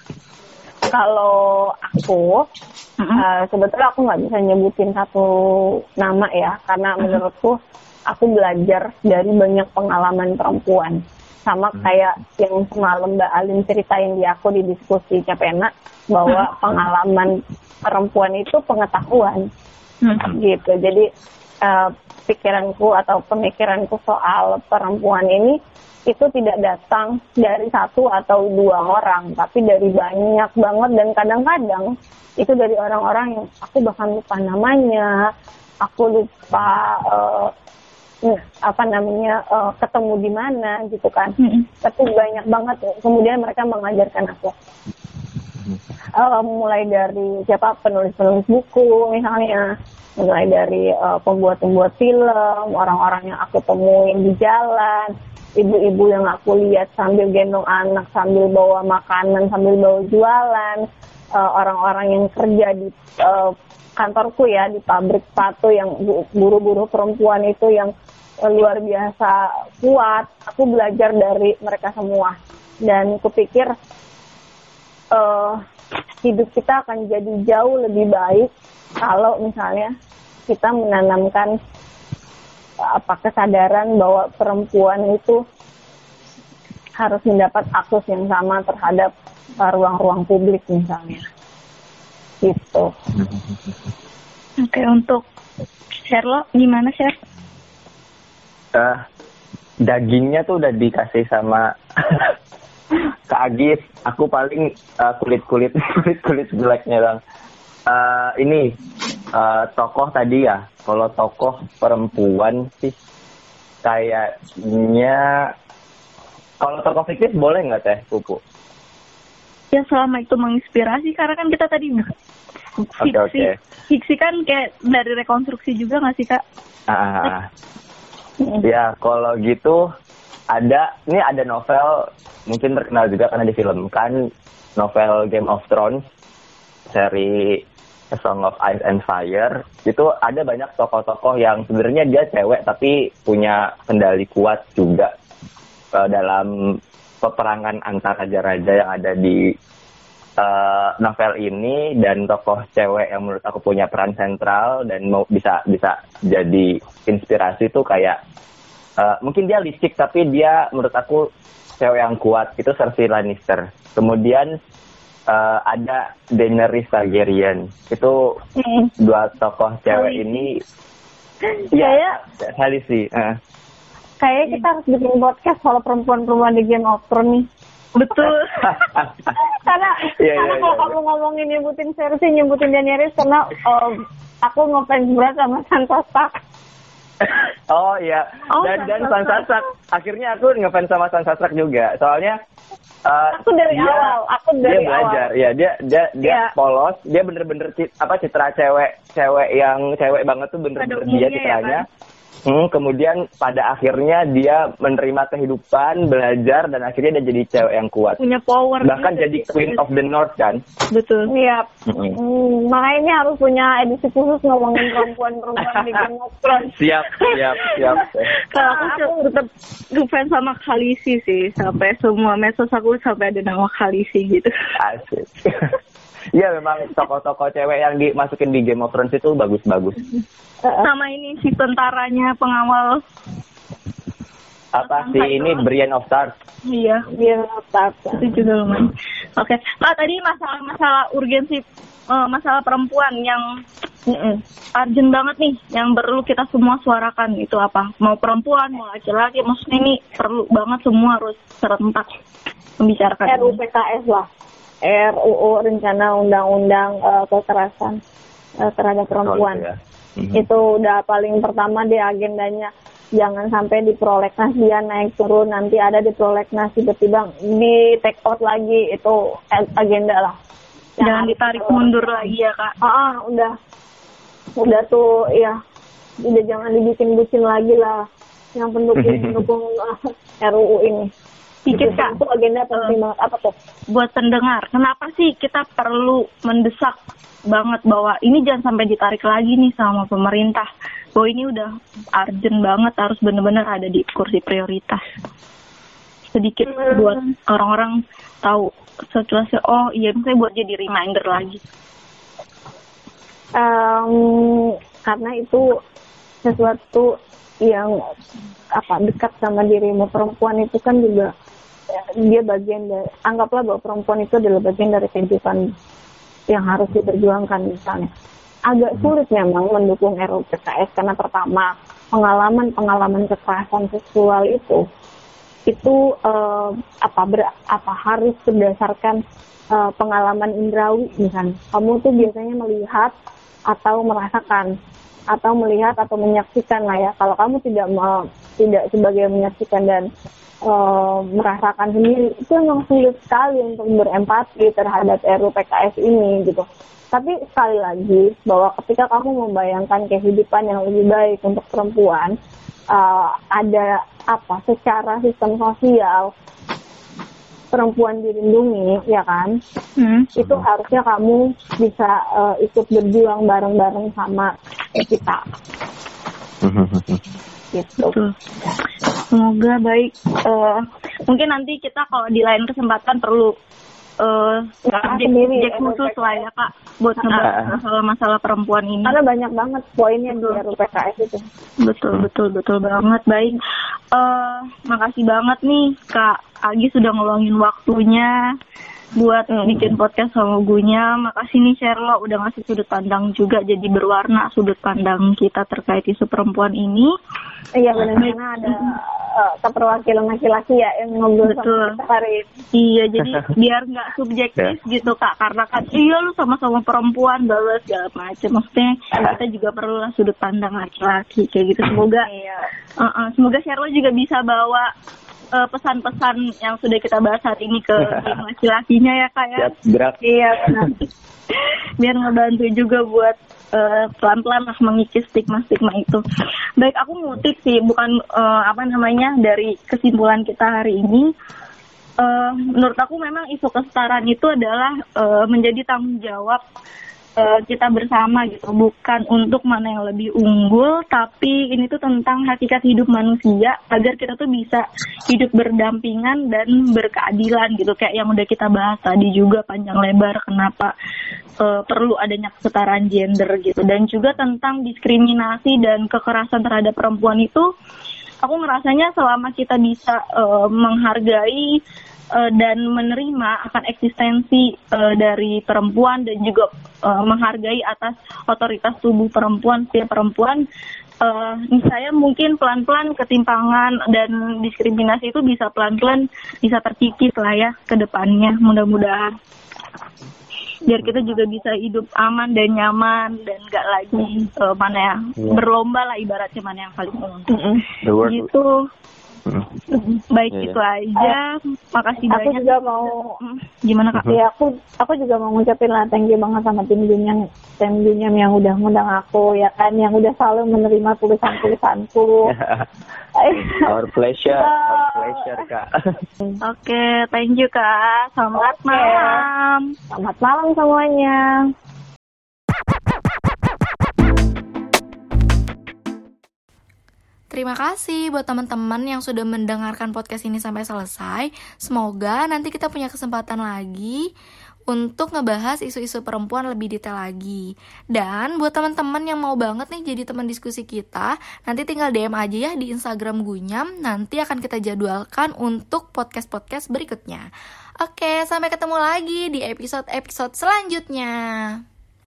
D: Kalau aku, mm-hmm. uh, sebetulnya aku nggak bisa nyebutin satu nama ya, karena mm-hmm. menurutku aku belajar dari banyak pengalaman perempuan. Sama kayak yang semalam Mbak Alin ceritain di aku di diskusi Capena, bahwa pengalaman perempuan itu pengetahuan hmm. gitu. Jadi uh, pikiranku atau pemikiranku soal perempuan ini itu tidak datang dari satu atau dua orang tapi dari banyak banget. Dan kadang-kadang itu dari orang-orang yang aku bahkan lupa namanya aku lupa uh, apa namanya uh, ketemu di mana gitu kan. -hmm. tapi banyak banget. Kemudian mereka mengajarkan aku uh, mulai dari siapa penulis-penulis buku misalnya mulai dari uh, pembuat-pembuat film orang-orang yang aku temuin di jalan ibu-ibu yang aku lihat sambil gendong anak sambil bawa makanan sambil bawa jualan uh, orang-orang yang kerja di uh, kantorku ya di pabrik sepatu yang buru-buru perempuan itu yang luar biasa kuat. Aku belajar dari mereka semua. Dan kupikir uh, hidup kita akan jadi jauh lebih baik kalau misalnya kita menanamkan apa kesadaran bahwa perempuan itu harus mendapat akses yang sama terhadap ruang-ruang publik misalnya gitu.
C: Oke untuk Sherlock gimana Sher?
E: Uh, dagingnya tuh udah dikasih sama (laughs) Kak Agif, aku paling uh, kulit (laughs) kulit kulit kulit jeleknya bang. Uh, ini uh, tokoh tadi ya, kalau tokoh perempuan sih kayaknya kalau tokoh fiktif boleh nggak teh Pupu?
C: Ya selama itu menginspirasi karena kan kita tadi fiksi, okay, okay. fiksi kan kayak dari rekonstruksi juga nggak sih kak?
E: Ah, ah, ah. ya kalau gitu ada ini ada novel mungkin terkenal juga karena difilmkan novel Game of Thrones seri A Song of Ice and Fire. Itu ada banyak tokoh-tokoh yang sebenarnya dia cewek tapi punya kendali kuat juga uh, dalam peperangan antar raja-raja yang ada di uh, novel ini dan tokoh cewek yang menurut aku punya peran sentral dan mau bisa bisa jadi inspirasi tuh kayak uh, mungkin dia licik tapi dia menurut aku cewek yang kuat itu Cersei Lannister kemudian uh, ada Daenerys Targaryen. Itu hmm. dua tokoh cewek Halisi. ini (laughs)
D: ya, ya.
E: Halisi. Uh.
D: Kayaknya kita harus bikin podcast kalau perempuan-perempuan di Game of Thrones nih.
C: Betul. (laughs)
D: karena yeah, karena yeah, kalau yeah, kamu ngomongin nyebutin Cersei, nyebutin Daenerys karena um, aku ngefans berat sama Sansa Stark. (laughs)
E: oh iya. Oh, dan dan Sansa Stark. Akhirnya aku ngefans sama Sansa Stark juga. Soalnya
D: Uh, aku dari dia, awal, aku dari
E: dia belajar, awal. ya dia dia dia yeah. polos, dia bener-bener apa citra cewek cewek yang cewek banget tuh bener-bener dia ya, citranya. Ya, kan? Hmm, kemudian pada akhirnya dia menerima kehidupan, belajar dan akhirnya dia jadi cewek yang kuat.
D: Punya power.
E: Bahkan gitu. jadi Queen of the North kan.
D: Betul. Iya. Hmm. Hmm, makanya harus punya edisi khusus ngomongin perempuan-perempuan di Game of Thrones.
E: Siap, siap, siap.
D: Kalau aku, aku tetap ngefans sama Khaleesi sih, sampai semua medsos aku sampai ada nama Khaleesi gitu.
E: Asik. (laughs) Iya memang tokoh-tokoh cewek yang dimasukin di Game of Thrones itu bagus-bagus. (laughs)
D: Sama ini si tentaranya pengawal
E: apa sih ini Brian of Stars?
D: Iya, Brian of Stars. Itu juga lumayan. Oke, okay. Nah, tadi masalah-masalah urgensi uh, masalah perempuan yang mm urgent banget nih, yang perlu kita semua suarakan itu apa? Mau perempuan, mau laki-laki, maksudnya ini perlu banget semua harus serentak membicarakan. RUU PKS lah. RUU Rencana Undang-Undang uh, Kekerasan uh, terhadap Perempuan. Oh, ya. mm-hmm. Itu udah paling pertama di agendanya. Jangan sampai di prolegnas dia naik turun, nanti ada di prolegnas tiba-tiba di take out lagi itu agenda lah.
C: Jangan ditarik mundur lagi ya kak.
D: Ah, ah, udah, udah tuh ya, udah jangan dibikin bucin lagi lah yang pendukung (laughs) pendukung uh, RUU ini
C: sedikit kak.
D: itu agenda penting banget apa tuh?
C: Buat pendengar kenapa sih kita perlu mendesak banget bahwa ini jangan sampai ditarik lagi nih sama pemerintah? Bahwa ini udah urgent banget harus benar-benar ada di kursi prioritas. Sedikit hmm. buat orang-orang tahu situasi oh iya misalnya buat jadi reminder lagi.
D: Um, karena itu sesuatu yang apa dekat sama dirimu. Perempuan itu kan juga dia bagian dari anggaplah bahwa perempuan itu adalah bagian dari kehidupan yang harus diperjuangkan misalnya. Agak hmm. sulit memang mendukung RUU PKS karena pertama pengalaman-pengalaman kekerasan seksual itu itu uh, apa ber, apa harus berdasarkan uh, pengalaman indrawi misalnya. Kamu tuh biasanya melihat atau merasakan atau melihat atau menyaksikan lah ya kalau kamu tidak mau tidak sebagai menyaksikan dan uh, merasakan sendiri itu memang sulit sekali untuk berempati terhadap RUU PKS ini gitu. Tapi sekali lagi bahwa ketika kamu membayangkan kehidupan yang lebih baik untuk perempuan, uh, ada apa secara sistem sosial perempuan dilindungi, ya kan? Hmm. Itu harusnya kamu bisa uh, ikut berjuang bareng-bareng sama kita. gitu. Betul.
C: Semoga baik. Uh, mungkin nanti kita kalau di lain kesempatan perlu uh, subjek, subjek khusus lah ya kak buat masalah-masalah perempuan ini.
D: Karena banyak banget poinnya di RUU PKS itu.
C: Betul betul betul banget baik. Uh, makasih banget nih kak Agi sudah ngeluangin waktunya buat bikin podcast sama gunya. Makasih nih Sherlo udah ngasih sudut pandang juga jadi berwarna sudut pandang kita terkait isu perempuan ini.
D: Iya benar karena ada uh, keperwakilan laki-laki ya yang ngobrol Betul. sama hari
C: Iya jadi (laughs) biar nggak subjektif yeah. gitu kak karena kan iya lu sama-sama perempuan balas segala macam maksudnya kita juga perlu lah sudut pandang laki-laki kayak gitu semoga iya. uh -uh, semoga Sherlo juga bisa bawa uh, pesan-pesan yang sudah kita bahas hari ini ke (laughs) laki-lakinya ya kak ya.
E: Siap.
C: Iya (laughs) Biar ngebantu juga buat uh, pelan-pelan lah mengikis stigma-stigma itu. Baik, aku ngutip sih, bukan uh, apa namanya dari kesimpulan kita hari ini. Uh, menurut aku memang isu kesetaraan itu adalah uh, menjadi tanggung jawab uh, kita bersama gitu. Bukan untuk mana yang lebih unggul tapi ini tuh tentang hakikat hidup manusia agar kita tuh bisa hidup berdampingan dan berkeadilan gitu. Kayak yang udah kita bahas tadi juga panjang lebar kenapa uh, perlu adanya kesetaraan gender gitu. Dan juga tentang diskriminasi dan kekerasan terhadap perempuan itu aku ngerasanya selama kita bisa uh, menghargai uh, dan menerima akan eksistensi uh, dari perempuan dan juga uh, menghargai atas otoritas tubuh perempuan setiap perempuan uh, saya mungkin pelan-pelan ketimpangan dan diskriminasi itu bisa pelan-pelan bisa terkikis lah ya ke depannya mudah-mudahan biar kita juga bisa hidup aman dan nyaman dan gak lagi uh, mana ya yeah. berlomba lah ibaratnya mana yang paling untung mm -hmm. gitu. Baik yeah, itu aja. Makasih
D: aku
C: banyak.
D: Aku juga mau
C: gimana Kak?
D: Ya aku aku juga mau ngucapin lah thank you banget sama tim Junyam tim Junyam yang udah ngundang aku ya kan yang udah selalu menerima tulisan-tulisanku. (laughs)
E: our pleasure, our pleasure Kak. (laughs)
C: Oke, okay, thank you Kak. Selamat okay. malam.
D: Selamat malam semuanya.
B: Terima kasih buat teman-teman yang sudah mendengarkan podcast ini sampai selesai. Semoga nanti kita punya kesempatan lagi untuk ngebahas isu-isu perempuan lebih detail lagi. Dan buat teman-teman yang mau banget nih jadi teman diskusi kita, nanti tinggal DM aja ya di Instagram Gunyam, nanti akan kita jadwalkan untuk podcast-podcast berikutnya. Oke, sampai ketemu lagi di episode-episode selanjutnya.